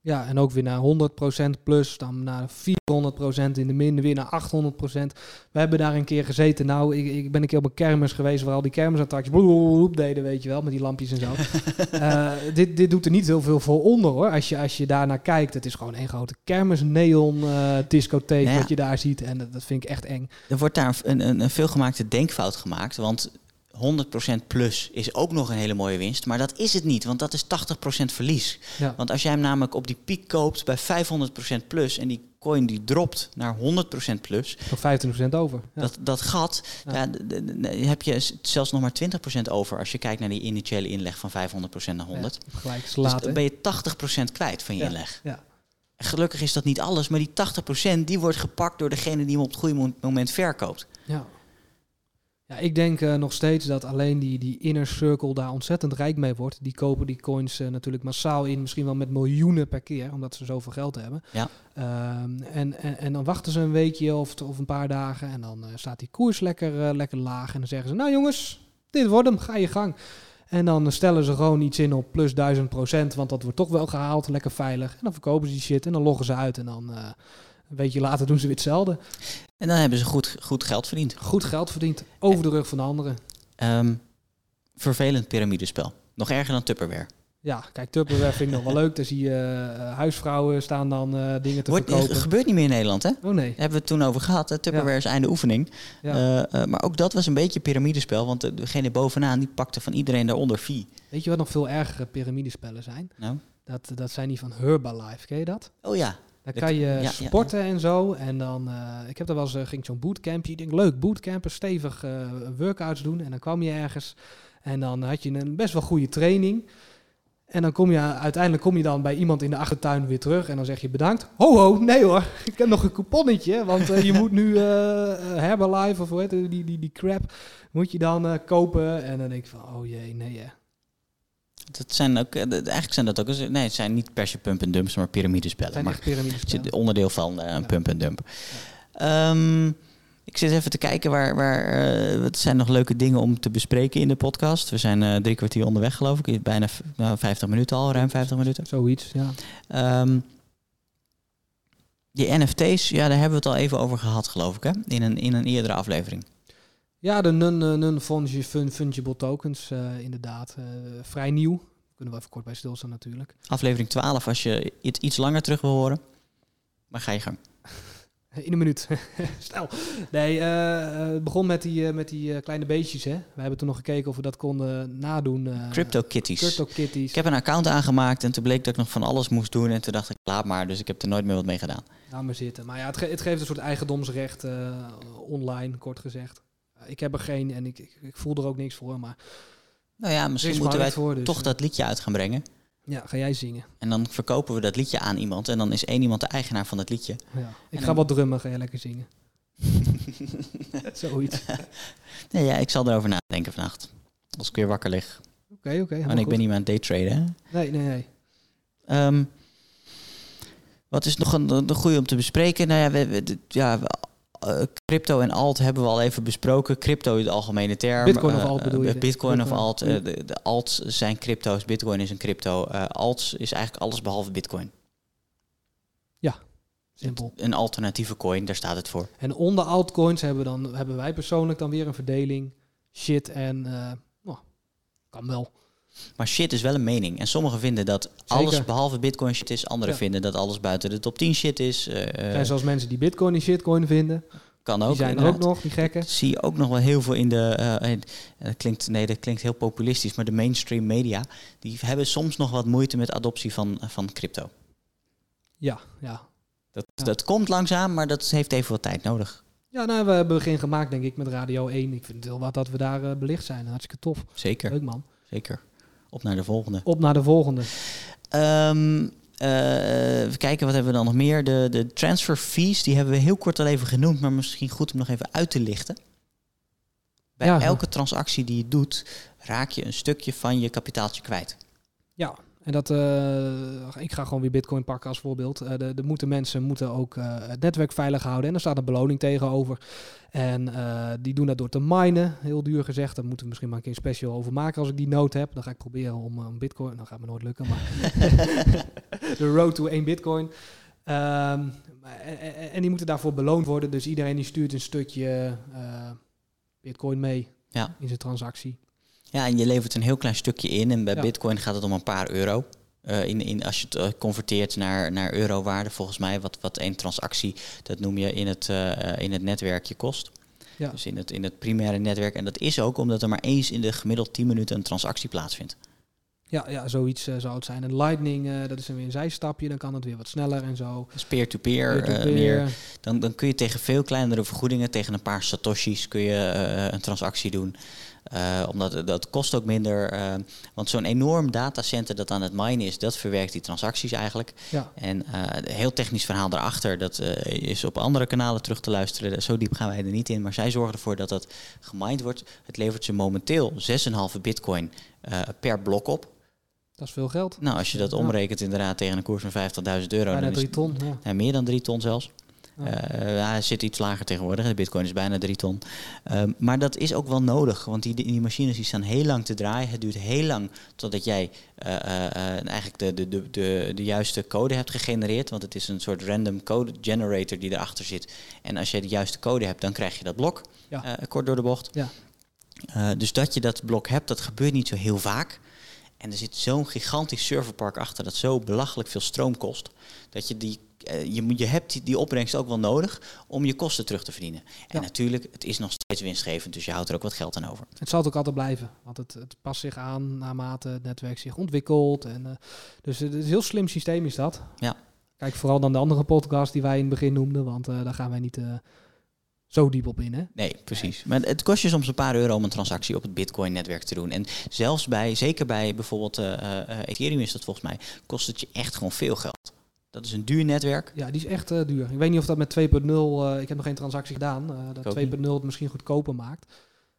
Ja, en ook weer naar 100% plus, dan naar 400% in de min, weer naar 800%. We hebben daar een keer gezeten. Nou, ik, ik ben een keer op een kermis geweest waar al die kermisattracties bloep deden, weet je wel, met die lampjes en zo. Eh, dit, dit doet er niet heel veel voor onder hoor. Als je, als je daar naar kijkt, het is gewoon één grote kermis neon eh, ja. wat je daar ziet. En dat, dat vind ik echt eng. Er wordt daar een, een, een veelgemaakte denkfout gemaakt. Want 100% plus is ook nog een hele mooie winst. Maar dat is het niet, want dat is 80% verlies. Ja. Want als jij hem namelijk op die piek koopt bij 500% plus... en die coin die dropt naar 100% plus... Nog 25% over. Ja. Dat, dat gat, Ja. ja. d- d- d- heb je zelfs nog maar 20% over als je kijkt naar die initiële inleg van 500% naar 100. Ja, gelijk dus dan ben je 80% kwijt van je inleg. Ja. En Gelukkig is dat niet alles, maar die 80% die wordt gepakt door degene die hem op het goede mo- moment verkoopt. Ja. Ja, ik denk eh, nog steeds dat alleen die, die inner circle daar ontzettend rijk mee wordt. Die kopen die coins eh, natuurlijk massaal in, misschien wel met miljoenen per keer, omdat ze zoveel geld hebben. Ja. Ehm, en, en, en dan wachten ze een weekje of, of een paar dagen en dan eh, staat die koers lekker, lekker laag. En dan zeggen ze, nou jongens, dit wordt hem, ga je gang. En dan stellen ze gewoon iets in op plus 1000 procent, want dat wordt toch wel gehaald, lekker veilig. En dan verkopen ze die shit en dan loggen ze uit en dan een weekje later doen ze weer hetzelfde. En dan hebben ze goed, goed geld verdiend. Goed geld verdiend, over de rug van de anderen. Ehm, vervelend piramidespel. Nog erger dan Tupperware. Ja, kijk, Tupperware vind ik nog wel leuk. Daar zie je eh, huisvrouwen staan dan eh, dingen te Wordt, verkopen. gebeurt niet meer in Nederland, hè? Oh nee. Daar hebben we het toen over gehad. Hè? Tupperware is einde oefening. Ja. Eh, eh, maar ook dat was een beetje piramidespel. Want de- degene bovenaan die pakte van iedereen daaronder fee. Weet je wat nog veel ergere piramidespellen zijn? Nou? Dat, dat zijn die van Herbalife, ken je dat? Oh ja. Dan kan je ja, ja, sporten en zo. En dan, eh, ik heb daar wel eens, eh, ging zo'n bootcampje. Ik denk, leuk, bootcampen, stevig eh, workouts doen. En dan kwam je ergens en dan had je een best wel goede training. En dan kom je uiteindelijk kom je dan bij iemand in de achtertuin weer terug. En dan zeg je bedankt. Ho ho, nee hoor, ik heb nog een couponnetje. Want je moet nu eh, Herbalife of hoe heet die, die, die crap, moet je dan kopen. En dan denk ik van, oh jee, nee hè. Dat zijn ook, eh, eigenlijk zijn dat ook, nee, het zijn niet per se pump en dumps, maar piramidespellen. Maar het onderdeel van eh, een Ja. pump en dump. Ehm, ik zit even te kijken waar, waar wat zijn nog leuke dingen om te bespreken in de podcast. We zijn drie kwartier onderweg geloof ik, bijna v- nou, 50 minuten al, ruim 50 minuten. Zoiets, ja. Ehm, Die NFT's, ja, daar hebben we het al even over gehad, geloof ik, hè? In een, in een eerdere aflevering. Ja, de non-fungible tokens, uh, inderdaad. Uh, vrij nieuw. Kunnen we even kort bij stilstaan natuurlijk. Aflevering 12, als je het iets langer terug wil horen. Maar ga je gang. In een minuut. Snel. Nee, uh, het begon met die, uh, met die kleine beestjes. Hè. We hebben toen nog gekeken of we dat konden nadoen. Crypto Kitties. Crypto Kitties. Ik heb een account aangemaakt en toen bleek dat ik nog van alles moest doen. En toen dacht ik, laat maar. Dus ik heb er nooit meer wat mee gedaan. Nou maar zitten. Maar ja, het, ge het geeft een soort eigendomsrecht online, kort gezegd. Ik heb er geen en ik, ik, ik, voel er ook niks voor. Maar nou ja, misschien moeten wij voor, dus, toch dat liedje uit gaan brengen. Ja, ga jij zingen. En dan verkopen we dat liedje aan iemand. En dan is één iemand de eigenaar van dat liedje. Ja. Ik ga wat drummen, ga jij lekker zingen. Zoiets. nee, ja, ik zal erover nadenken vannacht. Als ik weer wakker lig. Oké, oké. Okay, en ik ben niet meer aan het daytraden, hè? Nee, nee, nee. Um, wat is nog een, een goede om te bespreken? Nou ja, we, we, ja uh, crypto en alt hebben we al even besproken. Crypto is de algemene term. Bitcoin of alt bedoel je? Uh, Bitcoin, of alt. Uh, de, de alts zijn crypto's. Bitcoin is een crypto. alts is eigenlijk alles behalve Bitcoin. Ja, simpel. Een alternatieve coin, daar staat het voor. En onder altcoins hebben, dan, hebben wij persoonlijk dan weer een verdeling. Shit en... Oh, kan wel. Maar shit is wel een mening. En sommigen vinden dat alles behalve bitcoin shit is. Anderen vinden dat alles buiten de top 10 shit is. Uh, er zijn zelfs mensen die bitcoin en shitcoin vinden. Kan ook. Die zijn er ook nog, die gekken. Zie ook nog wel heel veel in de... Uh, dat klinkt, nee, dat klinkt heel populistisch. Maar de mainstream media... die hebben soms nog wat moeite met adoptie van, van crypto. Ja, ja. Dat, ja. dat komt langzaam, maar dat heeft even wat tijd nodig. Ja, nou, we hebben begin gemaakt, denk ik, met Radio 1. Ik vind het heel wat dat we daar uh, belicht zijn. Hartstikke tof. Zeker. Leuk, man. Zeker. Op naar de volgende. Op naar de volgende. Um, uh, even kijken, wat hebben we dan nog meer? De, de transfer fees, die hebben we heel kort al even genoemd, maar misschien goed om nog even uit te lichten. Bij ja, elke transactie die je doet, raak je een stukje van je kapitaaltje kwijt. Ja, en dat, uh, ik ga gewoon weer Bitcoin pakken als voorbeeld. Uh, de, de moeten mensen moeten ook uh, het netwerk veilig houden. En er staat een beloning tegenover. En die doen dat door te minen. Heel duur gezegd. Daar moeten we misschien maar een keer special over maken als ik die nood heb. Dan ga ik proberen om een Bitcoin. Dan gaat me nooit lukken. Maar de road to 1 Bitcoin. Um, en, en, die moeten daarvoor beloond worden. Dus iedereen die stuurt een stukje Bitcoin mee ja. in zijn transactie. Ja, en je levert een heel klein stukje in. En bij Bitcoin gaat het om een paar euro. Uh, in, in, als je het uh, converteert naar, naar eurowaarde, volgens mij, wat, wat één transactie, dat noem je in het, uh, in het netwerk je kost. Ja. Dus in het, in het primaire netwerk. En dat is ook omdat er maar eens in de gemiddeld 10 minuten een transactie plaatsvindt. Ja, ja zoiets zou het zijn. En Lightning, dat is dan weer een zijstapje, dan kan het weer wat sneller en zo. Dus peer-to-peer, -peer, meer. Dan, dan kun je tegen veel kleinere vergoedingen, tegen een paar satoshis, kun je een transactie doen. Uh, omdat dat kost ook minder. Uh, want zo'n enorm datacenter dat aan het minen is, dat verwerkt die transacties eigenlijk. Ja. En uh, heel technisch verhaal daarachter, dat is op andere kanalen terug te luisteren. Zo diep gaan wij er niet in. Maar zij zorgen ervoor dat dat gemined wordt. Het levert ze momenteel 6,5 bitcoin per blok op. Dat is veel geld. Nou, als je dat omrekent inderdaad tegen een koers van 50.000 euro. Bijna drie ton. Ja. ja. meer dan drie ton zelfs. Uh, hij zit iets lager tegenwoordig. De bitcoin is bijna 3 ton. Uh, maar dat is ook wel nodig. Want die, die machines die staan heel lang te draaien. Het duurt heel lang totdat jij uh, eigenlijk de, de, de, de, de juiste code hebt gegenereerd. Want het is een soort random code generator die erachter zit. En als je de juiste code hebt, dan krijg je dat blok. Ja. kort door de bocht. Ja. dus dat je dat blok hebt, dat gebeurt niet zo heel vaak. En er zit zo'n gigantisch serverpark achter dat zo belachelijk veel stroom kost. Dat je die je, je hebt die opbrengst ook wel nodig om je kosten terug te verdienen. En Ja. natuurlijk, het is nog steeds winstgevend, dus je houdt er ook wat geld aan over. Het zal het ook altijd blijven, want het, het past zich aan naarmate het netwerk zich ontwikkelt. En, eh, dus het is een heel slim systeem is dat. Ja. Kijk vooral dan de andere podcast die wij in het begin noemden, want eh, daar gaan wij niet eh, zo diep op in. Hè? Nee, precies. Maar het kost je soms een paar euro om een transactie op het Bitcoin-netwerk te doen. En zelfs bij, zeker bij bijvoorbeeld eh, eh, Ethereum is dat volgens mij, kost het je echt gewoon veel geld. Dat is een duur netwerk. Ja, die is echt eh, duur. Ik weet niet of dat met 2.0, eh, ik heb nog geen transactie gedaan, eh, dat 2.0 het misschien goedkoper maakt.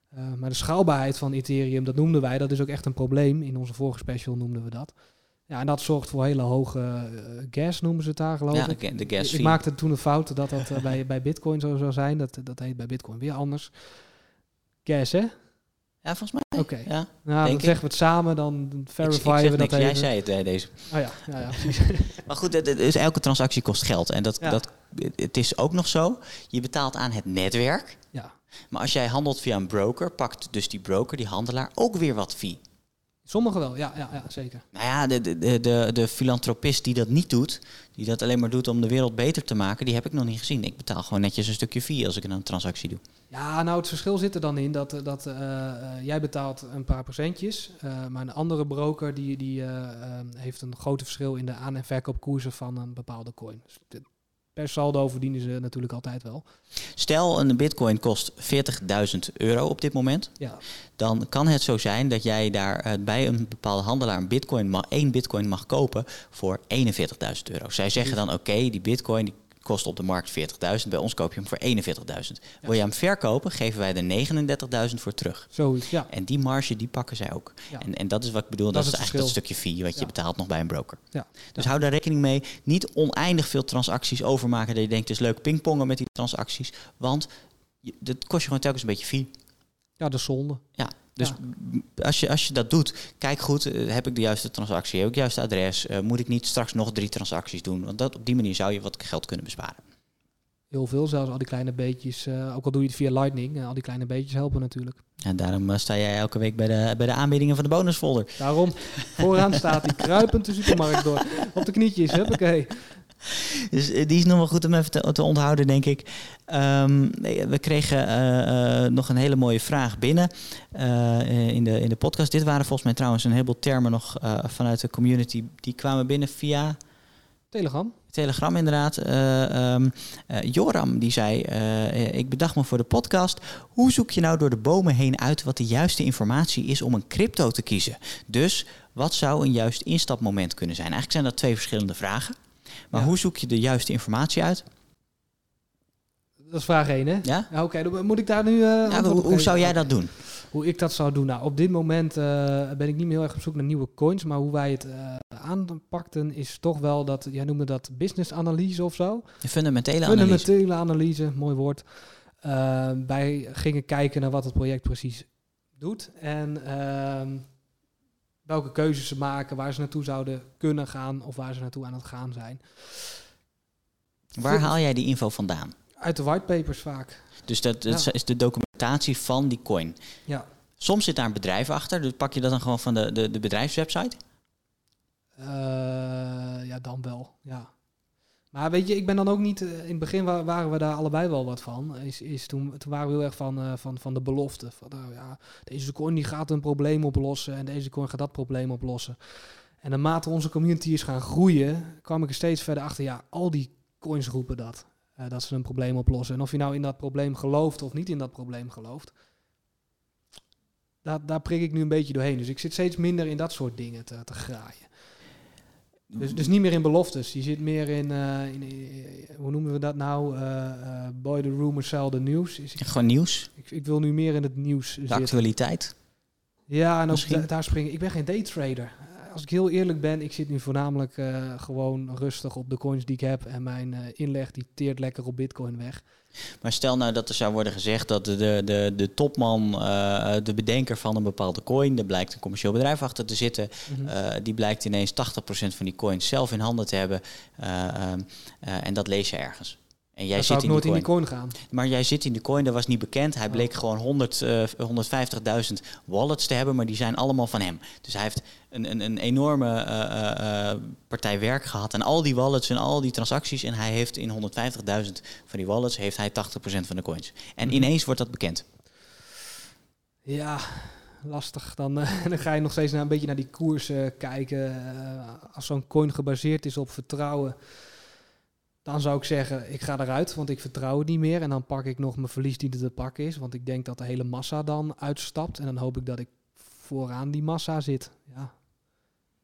Eh, maar de schaalbaarheid van Ethereum, dat noemden wij, dat is ook echt een probleem. In onze vorige special noemden we dat. Ja, en dat zorgt voor hele hoge gas, noemen ze het daar, geloof Ja, ik. de, de gas Ik fee. maakte toen een fout dat dat bij, bij Bitcoin zo zou zijn. Dat, dat heet bij Bitcoin weer anders. Gas, hè? Ja, volgens mij. Oké. Ja. Nou, dan ik. zeggen we het samen, dan zeg we dat niks, jij zei het bij deze. Oh ja, ja, ja precies. Maar goed, dus elke transactie kost geld. En dat, Ja. dat het is ook nog zo, je betaalt aan het netwerk. Ja. Maar als jij handelt via een broker, pakt dus die broker, die handelaar, ook weer wat fee. Sommigen wel, ja, ja, ja zeker. Nou ja, de, de, de, de, filantropist die dat niet doet, die dat alleen maar doet om de wereld beter te maken, die heb ik nog niet gezien. Ik betaal gewoon netjes een stukje fee als ik een transactie doe. Ja, nou het verschil zit er dan in dat, eh, dat uh, jij betaalt een paar procentjes, uh, maar een andere broker die, die heeft een groot verschil in de aan- en verkoopkoersen van een bepaalde coin. Dus per saldo verdienen ze natuurlijk altijd wel. Stel, een bitcoin kost 40.000 euro op dit moment. Ja. Dan kan het zo zijn dat jij daar uh, bij een bepaalde handelaar een bitcoin mag, één bitcoin mag kopen voor 41.000 euro. Zij zeggen dan, oké, okay, die bitcoin die kost op de markt 40.000. Bij ons koop je hem voor 41.000. Wil je hem verkopen, geven wij er 39.000 voor terug. Zoiets, ja. En die marge, die pakken zij ook. Ja. En, en dat is wat ik bedoel, dat, Dat is eigenlijk dat stukje fee wat je betaalt nog bij een broker. Ja. Dus hou daar rekening mee. Niet oneindig veel transacties overmaken dat je denkt, het is leuk pingpongen met die transacties. Want je, dat kost je gewoon telkens een beetje fee. Ja, de zonde. Ja, dus Ja. als, je, als je dat doet, kijk goed, eh, heb ik de juiste transactie, heb ik het juiste adres, Eh, moet ik niet straks nog drie transacties doen? Want dat, op die manier zou je wat geld kunnen besparen. Heel veel, zelfs al die kleine beetjes. eh, ook al doe je het via Lightning, al die kleine beetjes helpen natuurlijk. En daarom sta jij elke week bij de, bij de aanbiedingen van de bonusfolder. Daarom, vooraan staat die kruipend de supermarkt door. Op de knietjes, huppakee. Dus die is nog wel goed om even te, te onthouden, denk ik. Ehm, we kregen eh, eh, nog een hele mooie vraag binnen eh, in, de, in de podcast. Dit waren volgens mij trouwens een heleboel termen nog vanuit de community. Die kwamen binnen via Telegram. Telegram inderdaad. Eh, ehm, eh, Joram die zei, ik bedacht me voor de podcast. Hoe zoek je nou door de bomen heen uit wat de juiste informatie is om een crypto te kiezen? Dus wat zou een juist instapmoment kunnen zijn? Eigenlijk zijn dat twee verschillende vragen. Maar Ja. hoe zoek je de juiste informatie uit? Dat is vraag 1, hè? Ja? Oké, moet ik daar nu... eh, Ja, hoe, hoe zou jij dat doen? Hoe ik dat zou doen? Nou, op dit moment eh, ben ik niet meer heel erg op zoek naar nieuwe coins. Maar hoe wij het eh, aanpakten is toch wel dat... Jij noemde dat business analyse of zo. De fundamentele analyse. Fundamentele analyse, mooi woord. Wij gingen kijken naar wat het project precies doet. En ehm, welke keuzes ze maken, waar ze naartoe zouden kunnen gaan of waar ze naartoe aan het gaan zijn. Waar haal jij die info vandaan? Uit de whitepapers vaak. Dus dat, dat Ja. is de documentatie van die coin. Ja. Soms zit daar een bedrijf achter. Dus pak je dat dan gewoon van de, de, de bedrijfswebsite? Eh, ja, dan wel. Ja. Maar weet je, ik ben dan ook niet. eh, in het begin wa- waren we daar allebei wel wat van. Is, is toen, toen waren we heel erg van, eh, van, van de belofte. Van, nou ja, deze coin die gaat een probleem oplossen en deze coin gaat dat probleem oplossen. En naarmate onze community is gaan groeien, kwam ik er steeds verder achter. Ja, al die coins roepen dat. Eh, dat ze een probleem oplossen. En of je nou in dat probleem gelooft of niet in dat probleem gelooft. Daar, daar prik ik nu een beetje doorheen. Dus ik zit steeds minder in dat soort dingen te, te graaien. Dus, dus niet meer in beloftes. Je zit meer in, eh, in, eh, hoe noemen we dat nou? Eh, boy, the rumor, sell the news. Is, ik, Gewoon nieuws, ik, ik wil nu meer in het nieuws de zitten. actualiteit. Ja, en ook da- daar springen. Ik ben geen daytrader. Als ik heel eerlijk ben, ik zit nu voornamelijk eh, gewoon rustig op de coins die ik heb. En mijn eh, inleg die teert lekker op bitcoin weg. Maar stel nou dat er zou worden gezegd dat de, de, de, de topman, eh, de bedenker van een bepaalde coin, er blijkt een commercieel bedrijf achter te zitten, Mhm. die blijkt ineens 80% van die coins zelf in handen te hebben. eh, ehm, eh, en dat lees je ergens. En jij Dan zit zou ik in nooit die in die coin gaan. Maar jij zit in de coin, dat was niet bekend. Hij bleek gewoon 100, eh, 150.000 wallets te hebben, maar die zijn allemaal van hem. Dus hij heeft een, een, een enorme eh, eh, eh, partij werk gehad aan al die wallets en al die transacties. En hij heeft in 150.000 van die wallets heeft hij 80% van de coins. En Mhm. ineens wordt dat bekend. Ja, lastig. Dan, eh, dan ga je nog steeds naar een beetje naar die koers eh, kijken. Eh, als zo'n coin gebaseerd is op vertrouwen, dan zou ik zeggen, ik ga eruit, want ik vertrouw het niet meer. En dan pak ik nog mijn verlies die er te pakken is, want ik denk dat de hele massa dan uitstapt. En dan hoop ik dat ik vooraan die massa zit. Ja,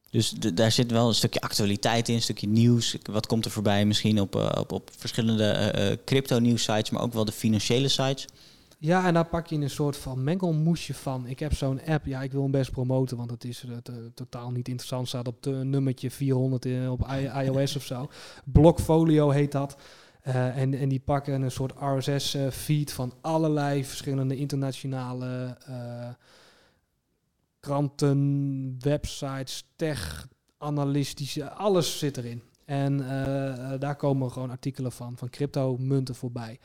Dus daar zit wel een stukje actualiteit in, een stukje nieuws. Wat komt er voorbij misschien op, eh, op, op verschillende eh, eh, crypto-nieuws sites, maar ook wel de financiële sites. Ja, en daar pak je een soort van mengelmoesje van. Ik heb zo'n app, ja, ik wil hem best promoten, want het is eh, totaal niet interessant. Staat op de nummertje 400 in, op iOS of zo. Blockfolio heet dat. Eh, en, en die pakken een soort RSS-feed van allerlei verschillende internationale eh, kranten, websites, tech, analistische, alles zit erin. En uh, daar komen gewoon artikelen van, van crypto-munten voorbij.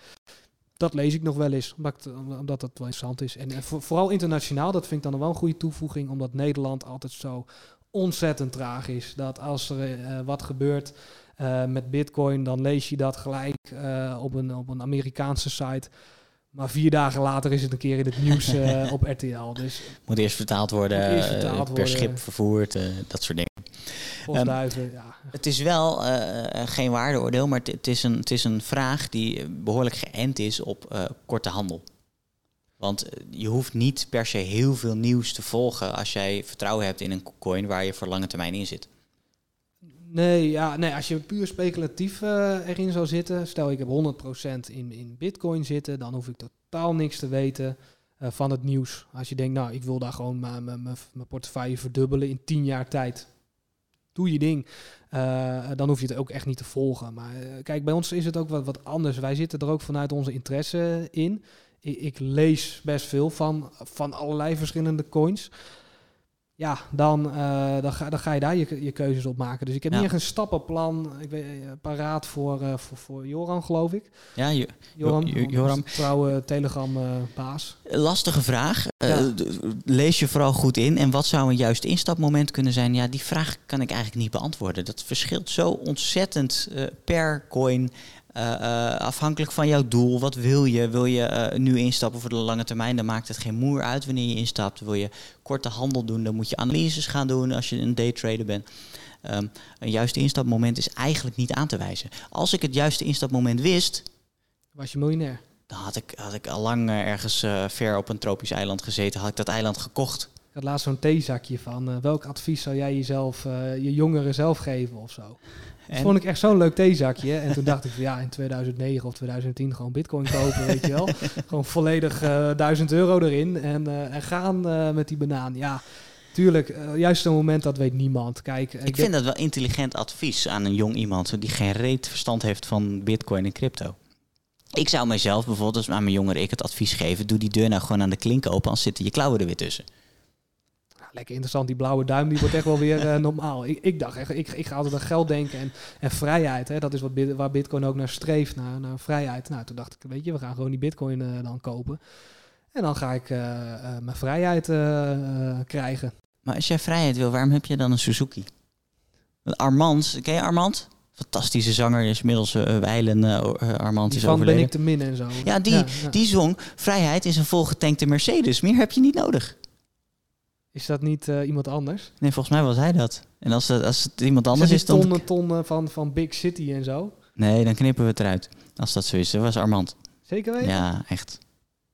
Dat lees ik nog wel eens, omdat, omdat dat wel interessant is. En, voor, vooral internationaal, dat vind ik dan wel een goede toevoeging, omdat Nederland altijd zo ontzettend traag is. Dat als er uh, wat gebeurt met Bitcoin, dan lees je dat gelijk op, een, op een Amerikaanse site. Maar vier dagen later is het een keer in het nieuws uh, op RTL. Dus moet eerst vertaald worden, eerst vertaald uh, per worden. schip vervoerd, uh, dat soort dingen. Um, ja. Het is wel geen waardeoordeel, maar het is, een, het is een vraag die behoorlijk geënt is op korte handel. Want je hoeft niet per se heel veel nieuws te volgen als jij vertrouwen hebt in een coin waar je voor lange termijn in zit. Nee, ja, nee, als je puur speculatief uh, erin zou zitten, stel ik heb 100% in, in bitcoin zitten, dan hoef ik totaal niks te weten uh, van het nieuws. Als je denkt, nou, ik wil daar gewoon mijn portefeuille verdubbelen in 10 jaar tijd. Doe je ding. Uh, dan hoef je het ook echt niet te volgen. Maar kijk, bij ons is het ook wat, wat anders. Wij zitten er ook vanuit onze interesse in. Ik, ik lees best veel van, van allerlei verschillende coins ja, dan, uh, dan, ga, dan ga je daar je, je keuzes op maken. Dus ik heb ja. niet echt een stappenplan ik weet, eh, paraat voor, uh, voor, voor Joran, geloof ik. Ja, je, Joran. trouwe Telegram-baas. Lastige vraag. Ja. lees je vooral goed in. En wat zou een juist instapmoment kunnen zijn? Ja, die vraag kan ik eigenlijk niet beantwoorden. Dat verschilt zo ontzettend per coin. Uh, uh, afhankelijk van jouw doel, wat wil je? Wil je uh, nu instappen voor de lange termijn? Dan maakt het geen moer uit wanneer je instapt. Wil je korte handel doen, dan moet je analyses gaan doen als je een daytrader bent. Um, een juiste instapmoment is eigenlijk niet aan te wijzen. Als ik het juiste instapmoment wist... Was je miljonair? Dan had ik, had ik al lang ergens ver op een tropisch eiland gezeten. Had ik dat eiland gekocht. Ik had laatst zo'n theezakje van... welk advies zou jij jezelf, je jongeren zelf geven of zo? Dat vond ik echt zo'n leuk theezakje. En toen dacht ik van ja, in 2009 of 2010 gewoon bitcoin kopen, weet je wel. Gewoon volledig uh, 1000 euro erin en, uh, en gaan uh, met die banaan. Ja, tuurlijk, juist een moment dat weet niemand. Kijk, ik, ik vind dat wel intelligent advies aan een jong iemand die geen reet verstand heeft van bitcoin en crypto. Ik zou mezelf bijvoorbeeld, als aan mijn jongeren ik het advies geven, doe die deur nou gewoon aan de klink open, anders zitten je klauwen er weer tussen lekker interessant. Die blauwe duim die wordt echt wel weer uh, normaal. Ik, ik, dacht echt, ik, ik ga altijd aan geld denken en, en vrijheid. Hè. Dat is wat, waar Bitcoin ook naar streeft, naar, naar vrijheid. Nou, toen dacht ik, weet je, we gaan gewoon die Bitcoin uh, dan kopen. En dan ga ik uh, mijn vrijheid krijgen. Maar als jij vrijheid wil, waarom heb je dan een Suzuki? Armand, ken je Armand? fantastische zanger is inmiddels uh, wijlen uh, Armand is van ben ik te min en zo. Ja, die, ja, ja. die zong Vrijheid is een volgetankte Mercedes. Meer heb je niet nodig. Is dat niet uh, iemand anders? Nee, volgens mij was hij dat. En als, het, als het iemand anders is, dan... tonnen tonnen van, van Big City en zo? Nee, dan knippen we het eruit. Als dat zo is. Dat was Armand. Zeker weten? Ja, echt.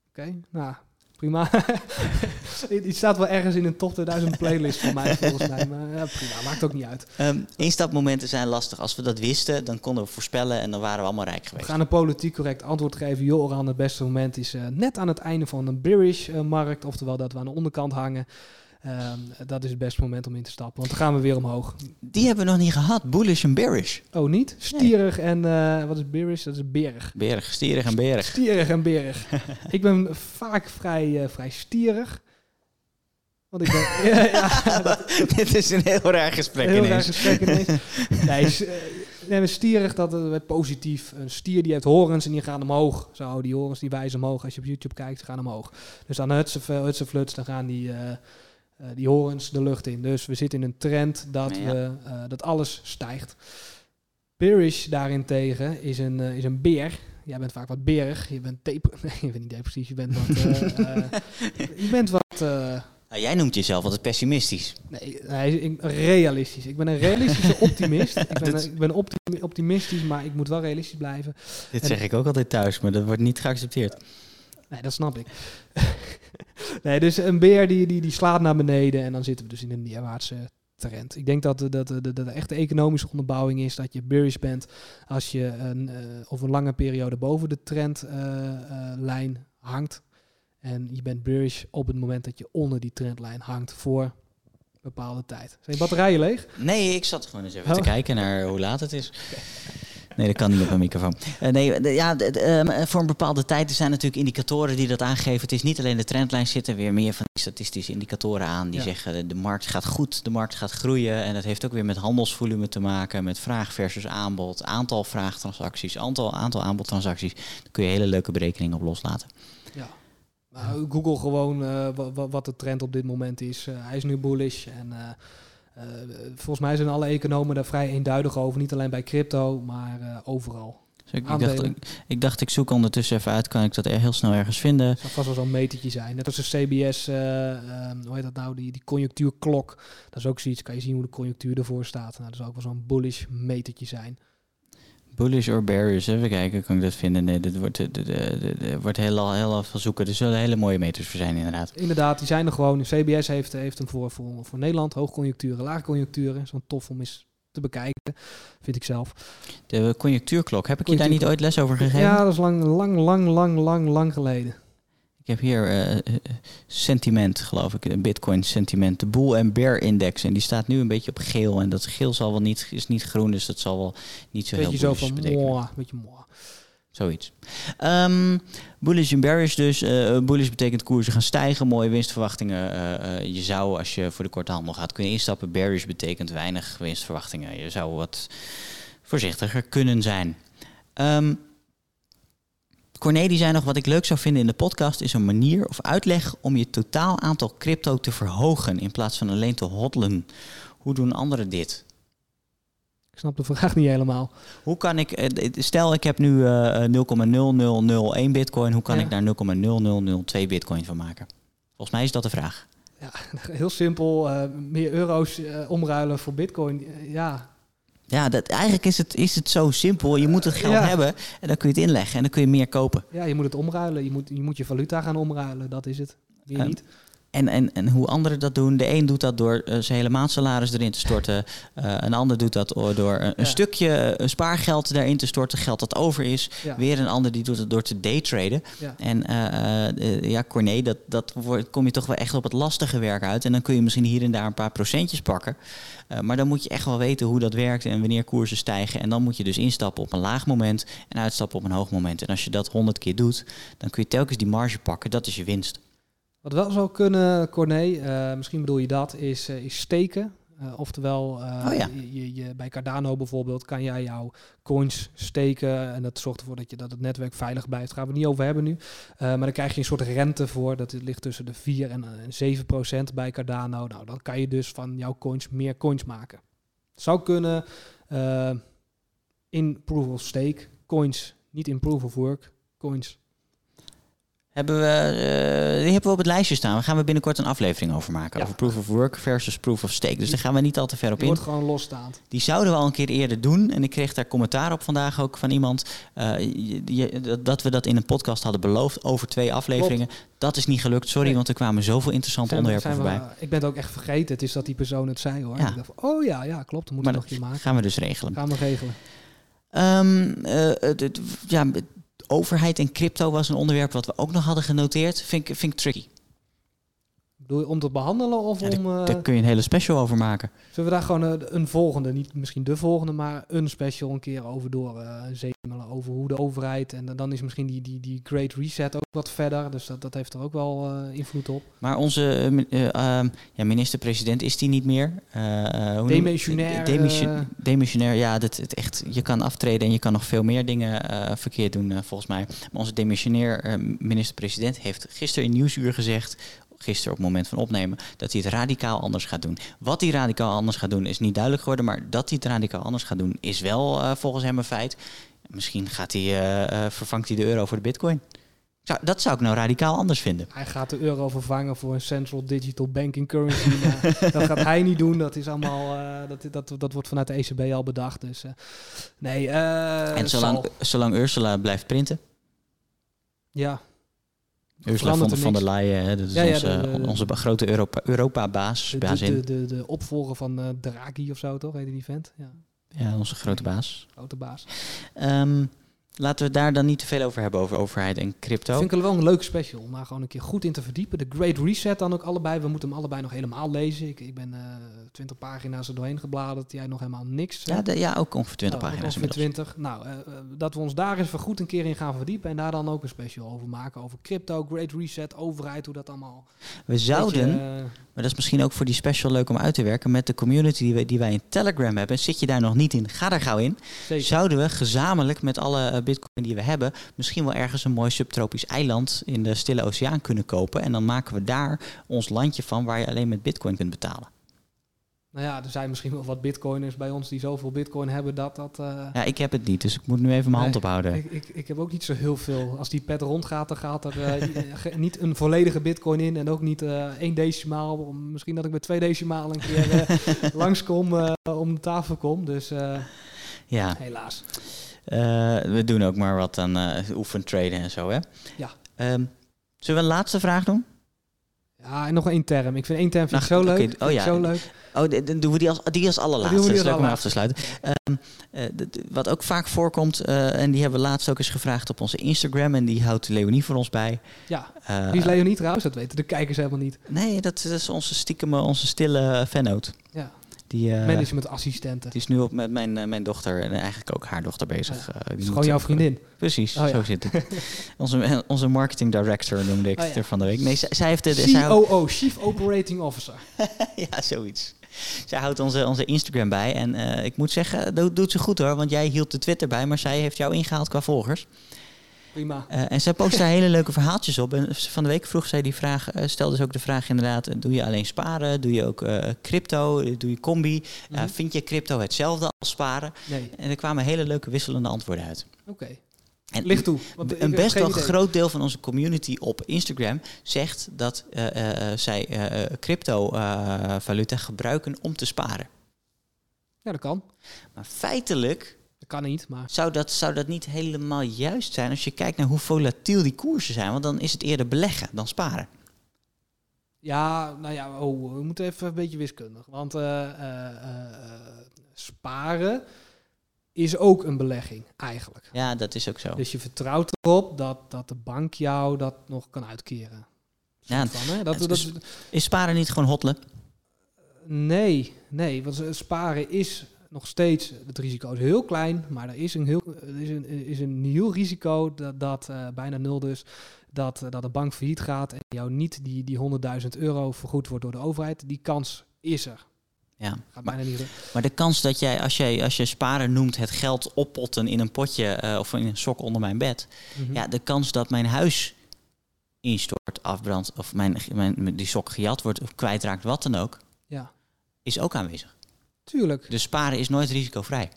Oké, okay, nou, prima. Die staat wel ergens in een top 2000 playlist van mij, volgens mij. Maar ja, prima, maakt ook niet uit. Um, instapmomenten zijn lastig. Als we dat wisten, dan konden we voorspellen en dan waren we allemaal rijk geweest. We gaan een politiek correct antwoord geven. Joran, het beste moment is uh, net aan het einde van een bearish uh, markt. Oftewel dat we aan de onderkant hangen. Um, dat is het beste moment om in te stappen, want dan gaan we weer omhoog. Die hebben we nog niet gehad, bullish en bearish. Oh, niet? Stierig nee. en, uh, wat is bearish? Dat is berig. Berig, stierig en berig. Stierig en berig. ik ben vaak vrij, uh, vrij stierig. Want ik ben... ja, ja, dat, Dit is een heel raar gesprek Heel raar gesprek ineens. nee, nee, stierig, dat werd positief. Een stier die heeft horens en die gaan omhoog. Zo, die horens die wijzen omhoog. Als je op YouTube kijkt, gaan omhoog. Dus dan hutse, hutse fluts, dan gaan die... Uh, uh, die horens de lucht in. Dus we zitten in een trend dat, ja. we, uh, dat alles stijgt. Bearish daarentegen is een, uh, is een beer. Jij bent vaak wat berig. Je bent tape. Nee, je bent niet depressief. Je bent wat. je bent wat. Nou, jij noemt jezelf altijd pessimistisch. Nee, nee ik, realistisch. Ik ben een realistische optimist. ik ben, ik ben optim optimistisch, maar ik moet wel realistisch blijven. Dit en zeg ik ook altijd thuis, maar dat wordt niet geaccepteerd. Nee, dat snap ik. nee, dus een beer die, die, die slaat naar beneden en dan zitten we dus in een neerwaartse trend. Ik denk dat de, dat de, de, de echte economische onderbouwing is dat je bearish bent als je een, uh, of een lange periode boven de trendlijn uh, uh, hangt. En je bent bearish op het moment dat je onder die trendlijn hangt voor bepaalde tijd. Zijn je batterijen leeg? Nee, ik zat gewoon eens even oh. te kijken naar hoe laat het is. Nee, dat kan niet op een microfoon. Uh, nee, de, ja, de, uh, voor een bepaalde tijd er zijn natuurlijk indicatoren die dat aangeven. Het is niet alleen de trendlijn, zitten weer meer van die statistische indicatoren aan. Die ja. zeggen de markt gaat goed, de markt gaat groeien. En dat heeft ook weer met handelsvolume te maken, met vraag versus aanbod, aantal vraagtransacties, aantal, aantal aanbodtransacties. Daar kun je hele leuke berekeningen op loslaten. Ja. Nou, Google gewoon uh, wat de trend op dit moment is. hij is nu bullish en uh, volgens mij zijn alle economen daar vrij eenduidig over. Niet alleen bij crypto, maar uh, overal. Dus ik, ik, dacht, ik, ik, dacht, ik zoek ondertussen even uit, kan ik dat er heel snel ergens vinden? Het zou vast wel zo'n metertje zijn. Net als de CBS, uh, um, hoe heet dat nou, die, die conjunctuurklok. Dat is ook zoiets, kan je zien hoe de conjunctuur ervoor staat. Nou, dat zou ook wel zo'n bullish metertje zijn. Bullish or bearish, even kijken, kan ik dat vinden? Nee, dit wordt, dit, dit, wordt heel, heel veel zoeken. Er zullen hele mooie meters voor zijn, inderdaad. Inderdaad, die zijn er gewoon. CBS heeft, heeft hem voor, voor, voor Nederland, hoogconjuncturen, laagconjuncturen. Zo'n tof om eens te bekijken, vind ik zelf. De conjunctuurklok, heb ik je daar niet ooit les over gegeven? Ja, dat is lang, lang, lang, lang, lang, lang geleden. Ik heb hier uh, sentiment, geloof ik, een Bitcoin sentiment, de Bull en Bear Index. En die staat nu een beetje op geel. En dat geel zal wel niet, is niet groen, dus dat zal wel niet zo beetje heel bullish zo van betekenen. Moa, beetje moa. Zoiets. Um, bullish en bearish dus. Uh, bullish betekent koersen gaan stijgen, mooie winstverwachtingen. Uh, uh, je zou, als je voor de korte handel gaat, kunnen instappen. Bearish betekent weinig winstverwachtingen. Je zou wat voorzichtiger kunnen zijn. Um, Corné die zei nog, wat ik leuk zou vinden in de podcast is een manier of uitleg om je totaal aantal crypto te verhogen in plaats van alleen te hodlen. Hoe doen anderen dit? Ik snap de vraag niet helemaal. Hoe kan ik, eh, stel ik heb nu uh, 0,0001 bitcoin, hoe kan ja. ik daar 0,0002 bitcoin van maken? Volgens mij is dat de vraag. Ja, heel simpel. Uh, meer euro's uh, omruilen voor bitcoin. ja, ja, dat, eigenlijk is het, is het zo simpel. Je moet het geld hebben en dan kun je het inleggen en dan kun je meer kopen. Ja, je moet het omruilen. Je moet je, moet je valuta gaan omruilen. Dat is het. Meer niet. En, en, en hoe anderen dat doen. De een doet dat door uh, zijn hele maandsalaris erin te storten. Uh, een ander doet dat door een, stukje een spaargeld daarin te storten. Geld dat over is. Ja. Weer een ander die doet het door te daytraden. Ja. En uh, ja, Corné, dat, dat wordt, kom je toch wel echt op het lastige werk uit. En dan kun je misschien hier en daar een paar procentjes pakken. maar dan moet je echt wel weten hoe dat werkt en wanneer koersen stijgen. En dan moet je dus instappen op een laag moment en uitstappen op een hoog moment. En als je dat honderd keer doet, dan kun je telkens die marge pakken. Dat is je winst. Wat wel zou kunnen, Corné, uh, misschien bedoel je dat, is, uh, is steken. Uh, oftewel, oh, ja. je, je, bij Cardano bijvoorbeeld kan jij jouw coins steken en dat zorgt ervoor dat, je, dat het netwerk veilig blijft. Daar gaan we het niet over hebben nu. maar dan krijg je een soort rente voor. Dat ligt tussen de 4 en, en 7 procent bij Cardano. Nou, dan kan je dus van jouw coins meer coins maken. zou kunnen in proof of stake coins, niet in proof of work coins hebben we, uh, die hebben we op het lijstje staan. Daar gaan we binnenkort een aflevering over maken. Ja. Over proof of work versus proof of stake. Dus daar gaan we niet al te ver op die in. wordt gewoon losstaand. Die zouden we al een keer eerder doen. En ik kreeg daar commentaar op vandaag ook van iemand. Uh, je, dat we dat in een podcast hadden beloofd over twee afleveringen. Klopt. Dat is niet gelukt. Sorry, nee. want er kwamen zoveel interessante zijn onderwerpen we, voorbij. Ik ben het ook echt vergeten. Het is dat die persoon het zei hoor. Ja. Dacht, oh ja, ja, klopt. Dan moeten we nog je maken. Gaan we dus regelen. Gaan we regelen. Um, uh, ja, overheid en crypto was een onderwerp wat we ook nog hadden genoteerd. Vind ik, vind tricky. Bedoel je om te behandelen of ja, om... Daar, daar kun je een hele special over maken. Zullen we daar gewoon een, een volgende, niet misschien de volgende, maar een special een keer over door uh, zemelen. Over hoe de overheid, en dan is misschien die, die, die Great Reset ook wat verder. Dus dat, dat heeft er ook wel uh, invloed op. Maar onze uh, ja, minister-president is die niet meer. demissionair. Demission, demissionair, ja, dat, het echt, je kan aftreden en je kan nog veel meer dingen verkeerd doen volgens mij. Maar onze demissionair minister-president heeft gisteren in Nieuwsuur gezegd gisteren op het moment van opnemen, dat hij het radicaal anders gaat doen. Wat hij radicaal anders gaat doen is niet duidelijk geworden, maar dat hij het radicaal anders gaat doen is wel uh, volgens hem een feit. Misschien gaat hij, uh, uh, vervangt hij de euro voor de bitcoin. Zou, dat zou ik nou radicaal anders vinden. Hij gaat de euro vervangen voor een central digital banking currency. dat gaat hij niet doen. Dat is allemaal. Uh, dat, dat, dat wordt vanuit de ECB al bedacht. Dus uh, nee. Uh, en zolang, zal... zolang Ursula blijft printen. Ja, Ursula von, van der Leyen, dat is ja, ja, onze, de, de, onze, grote Europa, Europa-baas. De, de, de, de, opvolger van uh, Draghi of zo, toch? Heet die vent? Ja, ja onze grote baas. Grote baas. Um, laten we daar dan niet te veel over hebben, over overheid en crypto. Vind ik wel een leuke special om daar gewoon een keer goed in te verdiepen. De Great Reset dan ook allebei. We moeten hem allebei nog helemaal lezen. Ik, ik ben eh 20 pagina's er doorheen gebladerd. Jij nog helemaal niks. Ja, de- ja, ook ongeveer 20 Oh, ook pagina's. ongeveer. 20. Nou, eh, eh, dat we ons daar eens goed een keer in gaan verdiepen. En daar dan ook een special over maken. Over crypto, Great Reset, overheid, hoe dat allemaal... We zouden, Beetje, maar dat is misschien ook voor die special leuk om uit te werken, met de community die wij, die wij in Telegram hebben. Zit je daar nog niet in, ga daar gauw in. zeker. Zouden we gezamenlijk met alle bitcoin die we hebben, misschien wel ergens een mooi subtropisch eiland in de Stille Oceaan kunnen kopen. En dan maken we daar ons landje van waar je alleen met bitcoin kunt betalen. Nou ja, er zijn misschien wel wat bitcoiners bij ons die zoveel bitcoin hebben dat dat... eh, Ja, ik heb het niet, dus ik moet nu even mijn hand ophouden. Ik, ik, ik heb ook niet zo heel veel. Als die pet rondgaat, dan gaat er eh, niet een volledige bitcoin in en ook niet eh één decimaal. Misschien dat ik met twee decimalen een keer langskom om de tafel kom. Dus Ja, helaas. Eh, we doen ook maar wat aan eh oefentraden en zo, hè? Ja. Ehm, zullen we een laatste vraag doen? Ja, en nog één term. Ik vind één term vind ik Nou, zo leuk. oh ja. zo leuk. Oh, dan doen we die als, die als allerlaatste. we die om af te sluiten. Ehm, eh, wat ook vaak voorkomt, en die hebben we laatst ook eens gevraagd op onze Instagram, en die houdt Leonie voor ons bij. Ja, wie is Leonie trouwens? Dat weten de kijkers helemaal niet. Nee, dat, dat is onze stiekem, onze stille fannoot. Ja. Die, eh, Managementassistenten. die is nu op met mijn, eh, mijn dochter en eigenlijk ook haar dochter bezig. Ja. Eh, is gewoon jouw vriendin. Precies, Oh ja. zo zit het. onze, onze marketing director noemde ik Oh het er van de week. Nee, zij, zij heeft houdt- COO, Chief Operating Officer. ja, zoiets. Zij houdt onze, onze Instagram bij. En ik moet zeggen, dat doet ze goed hoor. Want jij hield de Twitter bij, maar zij heeft jou ingehaald qua volgers. Prima. Eh, en zij post daar hele leuke verhaaltjes op. En van de week vroeg zij die vraag, eh, stelde ze ook de vraag inderdaad, eh, doe je alleen sparen? Doe je ook crypto? Doe je combi? Mhm. vind je crypto hetzelfde als sparen? Nee, En er kwamen hele leuke wisselende antwoorden uit. oké. En Licht toe. een best wel idee. groot deel van onze community op Instagram zegt dat zij eh, crypto-valuta gebruiken om te sparen. Ja, dat kan. Maar feitelijk Dat kan niet, maar... zou dat, zou dat niet helemaal juist zijn als je kijkt naar hoe volatiel die koersen zijn. Want dan is het eerder beleggen dan sparen. Ja, nou ja, oh, we moeten even een beetje wiskundig. Want eh, eh, eh, sparen is ook een belegging, eigenlijk. Ja, dat is ook zo. Dus je vertrouwt erop dat, dat de bank jou dat nog kan uitkeren. Ja, Soort van, hè? Dat, het dat, is- Is sparen niet gewoon hotelen? nee, nee, want sparen is nog steeds, het risico is heel klein, maar er is een heel, er is een, is een heel risico dat, dat eh, bijna nul dus, dat, eh, dat de bank failliet gaat en jou niet die, die 100.000 euro vergoed wordt door de overheid. Die kans is er. Ja. Gaat Maar, bijna niet. maar de kans dat jij, als jij, als je sparen noemt, het geld oppotten in een potje eh, of in een sok onder mijn bed. Mhm. Ja, de kans dat mijn huis instort, afbrandt of mijn, mijn, die sok gejat wordt of kwijtraakt, wat dan ook, ja, is ook aanwezig. Tuurlijk. Dus sparen is nooit risicovrij.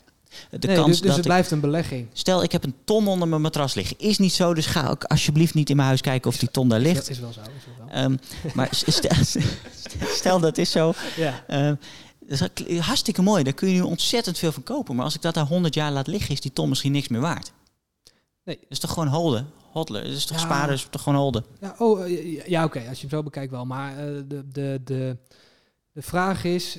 De nee, kans dus dus dat het ik- blijft een belegging. Stel, ik heb een ton onder mijn matras liggen. Is niet zo, dus ga ook alsjeblieft niet in mijn huis kijken of die ton daar ligt. wel- Is wel zo. Is wel zo. Ehm, maar stel, stel dat is zo. ja. ehm, dat is hartstikke mooi. Daar kun je nu ontzettend veel van kopen. Maar als ik dat daar 100 jaar laat liggen, is die ton misschien niks meer waard. Nee. Dat is toch gewoon holden? Hodler. Dat is toch Ja. sparen? is toch gewoon holden? Ja, oh, eh, ja, ja, oké, als je hem zo bekijkt wel. Maar eh, de, de, de, de vraag is,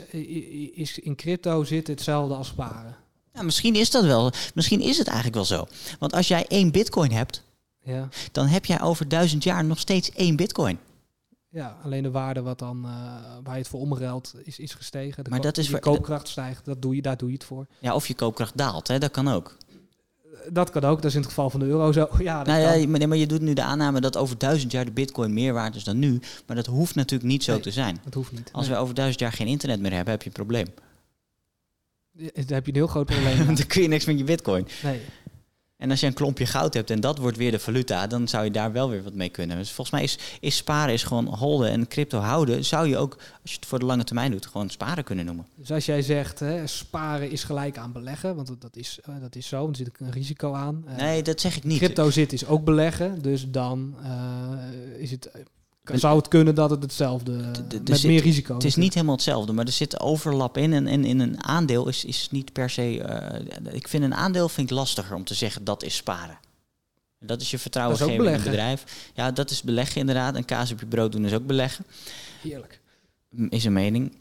is in crypto zit hetzelfde als sparen? Ja, misschien is dat wel. Misschien is het eigenlijk wel zo. Want als jij één bitcoin hebt, Ja. dan heb jij over duizend jaar nog steeds één bitcoin. ja, alleen de waarde wat dan, eh, waar je het voor omruilt is, is gestegen. De Maar dat is je voor- koopkracht stijgt, dat doe je, daar doe je het voor. Ja, of je koopkracht daalt, hè? dat kan ook. Dat kan ook, dat is in het geval van de euro zo. Ja, dat Nou ja, maar, nee, maar je doet nu de aanname dat over duizend jaar de bitcoin meer waard is dan nu. Maar dat hoeft natuurlijk niet zo Nee. te zijn. dat hoeft niet. Als Nee. we over duizend jaar geen internet meer hebben, heb je een probleem. Eh, Daar heb je een heel groot probleem. Dan kun je niks met je bitcoin. nee. En als je een klompje goud hebt en dat wordt weer de valuta, dan zou je daar wel weer wat mee kunnen. Dus volgens mij is, is sparen is gewoon holden en crypto houden. Zou je ook, als je het voor de lange termijn doet, gewoon sparen kunnen noemen. Dus als jij zegt, hè, sparen is gelijk aan beleggen, want dat- is, eh, dat is zo, want er zit een risico aan. Eh, Nee, dat zeg ik niet. Crypto zit is ook beleggen, dus dan eh, is het, zou het kunnen dat het hetzelfde, de- met er zit- meer risico Het is niet helemaal hetzelfde, maar er zit overlap in. En, en in een aandeel is, is niet per se. eh, ik vind een aandeel vind ik lastiger om te zeggen dat is sparen. Dat is je vertrouwen is geven in een bedrijf. Ja, dat is beleggen inderdaad. En kaas op je brood doen is ook beleggen. Heerlijk. Is een mening.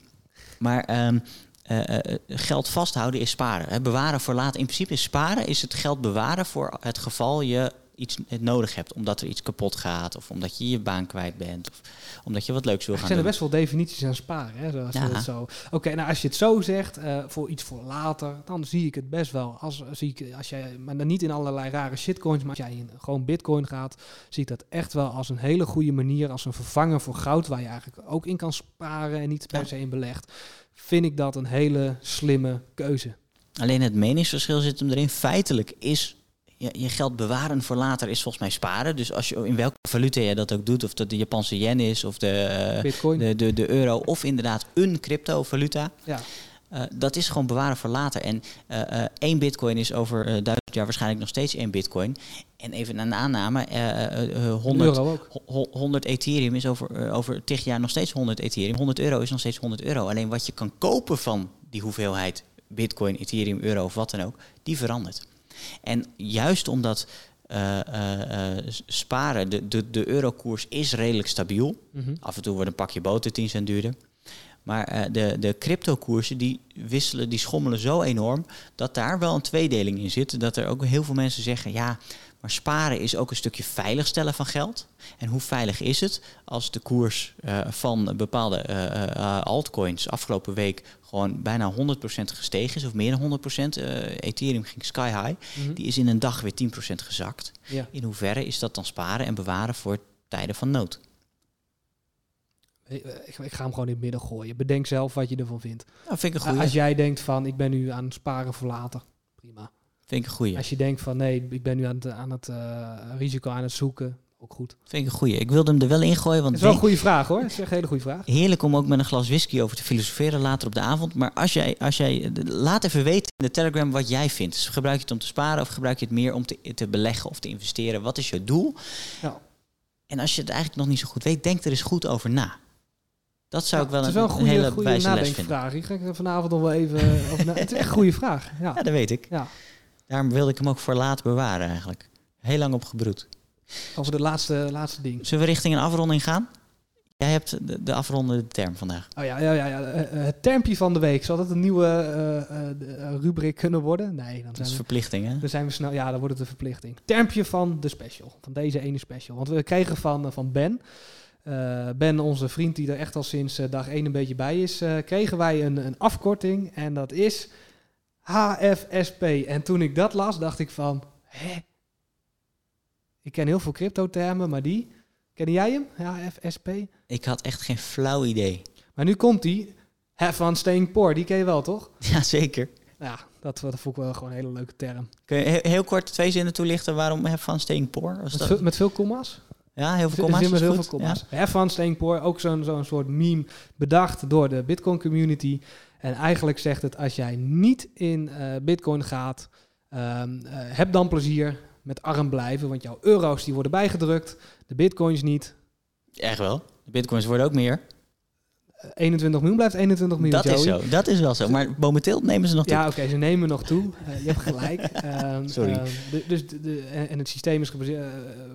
Maar ehm, eh, eh, geld vasthouden is sparen. Hè. Bewaren voor later. In principe is sparen is het geld bewaren voor het geval je iets nodig hebt. Omdat er iets kapot gaat. Of omdat je je baan kwijt bent. Of omdat je wat leuks wil Er gaan zijn er doen. best wel definities aan sparen. Hè, zoals Ja. zo. Oké, nou als je het zo zegt, eh, voor iets voor later, dan zie ik het best wel. Als, zie ik, als jij, maar dan niet in allerlei rare shitcoins, maar als jij in gewoon bitcoin gaat, zie ik dat echt wel als een hele goede manier, als een vervanger voor goud, waar je eigenlijk ook in kan sparen en niet per se in belegt. Vind ik dat een hele slimme keuze. Alleen het meningsverschil zit hem erin. Feitelijk is je, je geld bewaren voor later is volgens mij sparen. Dus als je in welke valuta je dat ook doet, of dat de Japanse yen is of de, eh, Bitcoin. de, de, de euro, of inderdaad een cryptovaluta. Ja. Eh, dat is gewoon bewaren voor later. En eh, één bitcoin is over duizend jaar waarschijnlijk nog steeds één bitcoin. En even een aanname, eh, eh, eh, Een 100, euro ook. ho- ho- 100 Ethereum is over, over 10 jaar nog steeds 100 Ethereum. 100 euro is nog steeds 100 euro. Alleen wat je kan kopen van die hoeveelheid bitcoin, Ethereum, euro of wat dan ook, die verandert. En juist omdat eh, eh, eh, sparen, de, de, de eurokoers is redelijk stabiel. Mhm. Af en toe wordt een pakje boter 10 cent duurder. Maar eh, de, de cryptokoersen die wisselen, die schommelen zo enorm dat daar wel een tweedeling in zit. Dat er ook heel veel mensen zeggen, ja, maar sparen is ook een stukje veiligstellen van geld. En hoe veilig is het als de koers eh, van bepaalde eh, altcoins afgelopen week gewoon bijna 100% gestegen is, of meer dan 100%. eh Ethereum ging sky high. Mhm. Die is in een dag weer 10% gezakt. Ja. In hoeverre is dat dan sparen en bewaren voor tijden van nood? Ik, ik, ga hem gewoon in het midden gooien. Bedenk zelf wat je ervan vindt. Nou, vind ik een goeie. Als jij denkt van, ik ben nu aan het sparen voor later. Prima. Vind ik een goeie. Als je denkt van, nee, ik ben nu aan het, aan het eh, risico aan het zoeken. Ook goed. Vind ik een goeie. Ik wilde hem er wel ingooien, Dat want is wel een goede vraag hoor. Dat is echt een hele goede vraag. heerlijk om ook met een glas whisky over te filosoferen later op de avond. Maar als jij, als jij, laat even weten in de Telegram wat jij vindt. Dus gebruik je het om te sparen of gebruik je het meer om te, te beleggen of te investeren? Wat is je doel? Ja. En als je het eigenlijk nog niet zo goed weet, denk er eens goed over na. Dat zou Ja, ik wel het een, is wel een goede, hele goede wijze les vinden. Die ga ik er vanavond nog wel even over na- Het is echt een goede vraag. Ja. Ja, dat weet ik. Ja. Daarom wilde ik hem ook voor later bewaren eigenlijk. Heel lang op gebroed. Over de laatste, laatste ding. Zullen we richting een afronding gaan? Jij hebt de, de afrondende term vandaag. Oh ja, ja, ja, ja. eh, eh, het termpje van de week. Zal dat een nieuwe eh, rubriek kunnen worden? Nee, dan Dat zijn is we, verplichting, hè? dan zijn we snel. Ja, dan wordt het een verplichting. Termpje van de special. Van deze ene special. Want we kregen van, van Ben. Eh, ben, onze vriend die er echt al sinds eh, dag 1 een beetje bij is, eh, kregen wij een, een afkorting. En dat is HFSP. En toen ik dat las, dacht ik van... Hè? Ik ken heel veel cryptotermen, maar die... Ken jij hem? HFSP? Ik had echt geen flauw idee. Maar nu komt die. Fun staying poor. Die ken je wel, toch? Ja, zeker. Ja, dat, dat vond ik wel gewoon een hele leuke term. Kun je he- heel kort twee zinnen toelichten waarom fun staying poor? Was Met dat- veel, met veel komma's? Ja, heel veel Zin comma's. met heel veel komma's. Have fun staying poor. Ook zo'n zo'n soort meme bedacht door de Bitcoin community. En eigenlijk zegt het, als jij niet in eh, Bitcoin gaat, ehm, eh, heb dan plezier met arm blijven. Want jouw euro's die worden bijgedrukt, de Bitcoins niet. Ja. Echt wel. De bitcoins worden ook meer. Eh, 21 miljoen blijft 21 miljoen, dat is zo. Dat is wel zo. Maar momenteel nemen ze nog toe. Ja, oké, ze nemen nog toe. Eh, je hebt gelijk. Ehm, Sorry. ehm, de- dus de, de- en het systeem is eh,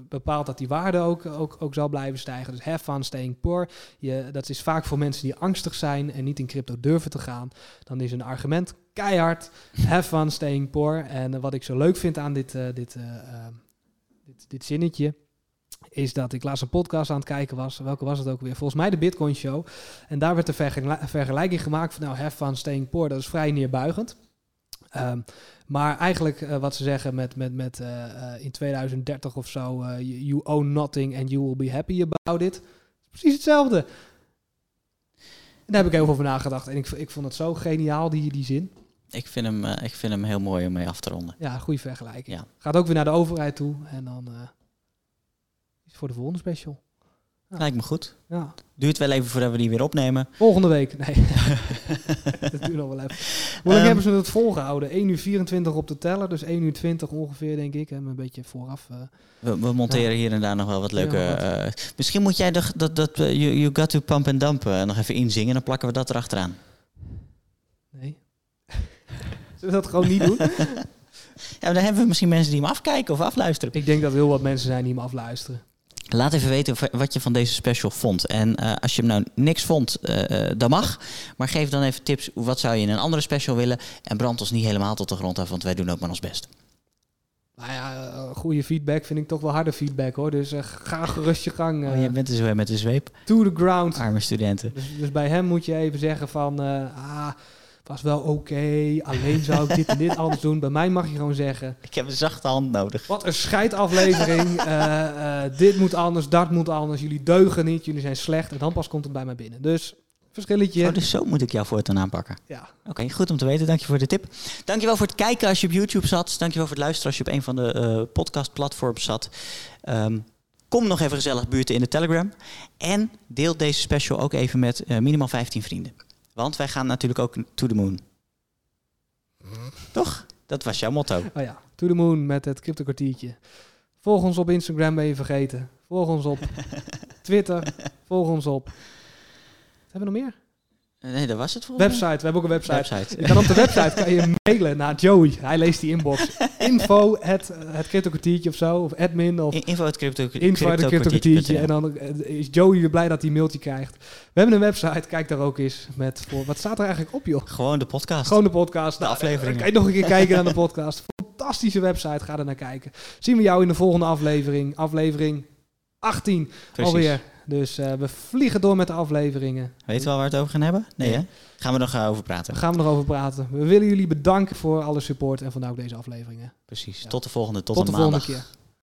bepaald dat die waarde ook, ook, ook zal blijven stijgen. Dus have fun staying poor. Je, dat is vaak voor mensen die angstig zijn en niet in crypto durven te gaan. Dan is een argument keihard. Have fun staying poor. En eh, wat ik zo leuk vind aan dit, eh, dit, eh, ehm, dit, dit zinnetje is dat ik laatst een podcast aan het kijken was. Welke was het ook weer? Volgens mij de Bitcoin Show. En daar werd de vergelijking gemaakt van nou, have fun staying poor. Dat is vrij neerbuigend. Ehm, maar eigenlijk eh, wat ze zeggen met, met, met eh, eh, in 2030 of zo, you- own nothing and you will be happy about it. Precies hetzelfde. En daar heb ik heel veel over nagedacht. En ik, ik vond het zo geniaal, die, die zin. Ik, vind hem, ik vind hem heel mooi om mee af te ronden. Ja, goede vergelijking. Ja. Gaat ook weer naar de overheid toe. En dan voor de volgende special. Ja. Lijkt me goed. Ja. Duurt wel even voordat we die weer opnemen. Volgende week. Nee. dat duurt nog wel even. Hoe lang Ehm, hebben ze het volgehouden? 1 uur 24 op de teller. Dus 1 uur 20 ongeveer, denk ik. En een beetje vooraf. eh. We, we monteren hier en daar nog wel wat leuke... Ja, eh, misschien moet jij de, dat, dat eh, you, you Got To Pump and Dump nog even inzingen. Dan plakken we dat erachteraan. Nee. Zullen we dat gewoon niet doen? Ja, dan hebben we misschien mensen die hem afkijken of afluisteren. ik denk dat er heel wat mensen zijn die me afluisteren. Laat even weten wat je van deze special vond. En eh, als je hem nou niks vond, eh, dan mag. Maar geef dan even tips. Wat zou je in een andere special willen? En brand ons niet helemaal tot de grond af, want wij doen ook maar ons best. Nou ja, goede feedback vind ik toch wel harde feedback hoor. Dus ga gerust je gang. oh, je bent er zo met de zweep, to the ground. arme studenten. Dus, dus bij hem moet je even zeggen van... ah, was wel oké. Alleen zou ik dit en dit anders doen. Bij mij mag je gewoon zeggen... Ik heb een zachte hand nodig. Wat een scheidaflevering. Eh, dit moet anders, dat moet anders. Jullie deugen niet, jullie zijn slecht. En dan pas komt het bij mij binnen. Dus verschilletje. Oh, dus zo moet ik jou voortaan aanpakken. Ja. Oké, goed om te weten. Dank je voor de tip. Dankjewel voor het kijken als je op YouTube zat. Dankjewel voor het luisteren als je op een van de eh podcastplatforms zat. Ehm, kom nog even gezellig buurten in de Telegram. En deel deze special ook even met minimaal 15 vrienden. Want wij gaan natuurlijk ook to the moon. Toch? Dat was jouw motto. Oh ja, to the moon met het crypto kwartiertje. Volg ons op Instagram, ben je vergeten. Volg ons op Twitter. Volg ons op... Hebben we nog meer? Nee, dat was het volgens. Website, we hebben ook een website. Website. Je kan op de website kan je mailen naar Joey. Hij leest die inbox. Info het, het crypto kwartiertje of zo. Of admin of Info het crypto, info het crypto kwartiertje. En dan eh, is Joey weer blij dat hij een mailtje krijgt. We hebben een website, kijk daar ook eens. Met voor, wat staat er eigenlijk op joh? Gewoon de podcast. Gewoon de podcast. De Nou, afleveringen. Kan je nog een keer kijken naar de podcast. Fantastische website, ga er naar kijken. Zien we jou in de volgende aflevering. Aflevering 18 Precies. alweer. Dus eh, we vliegen door met de afleveringen. Weet je wel waar we het over gaan hebben? Nee, Nee. hè? Gaan we nog eh, over praten. Gaan we nog over praten. We willen jullie bedanken voor alle support en vandaag ook deze afleveringen. Precies. Ja. Tot de volgende. Tot, Tot de volgende keer.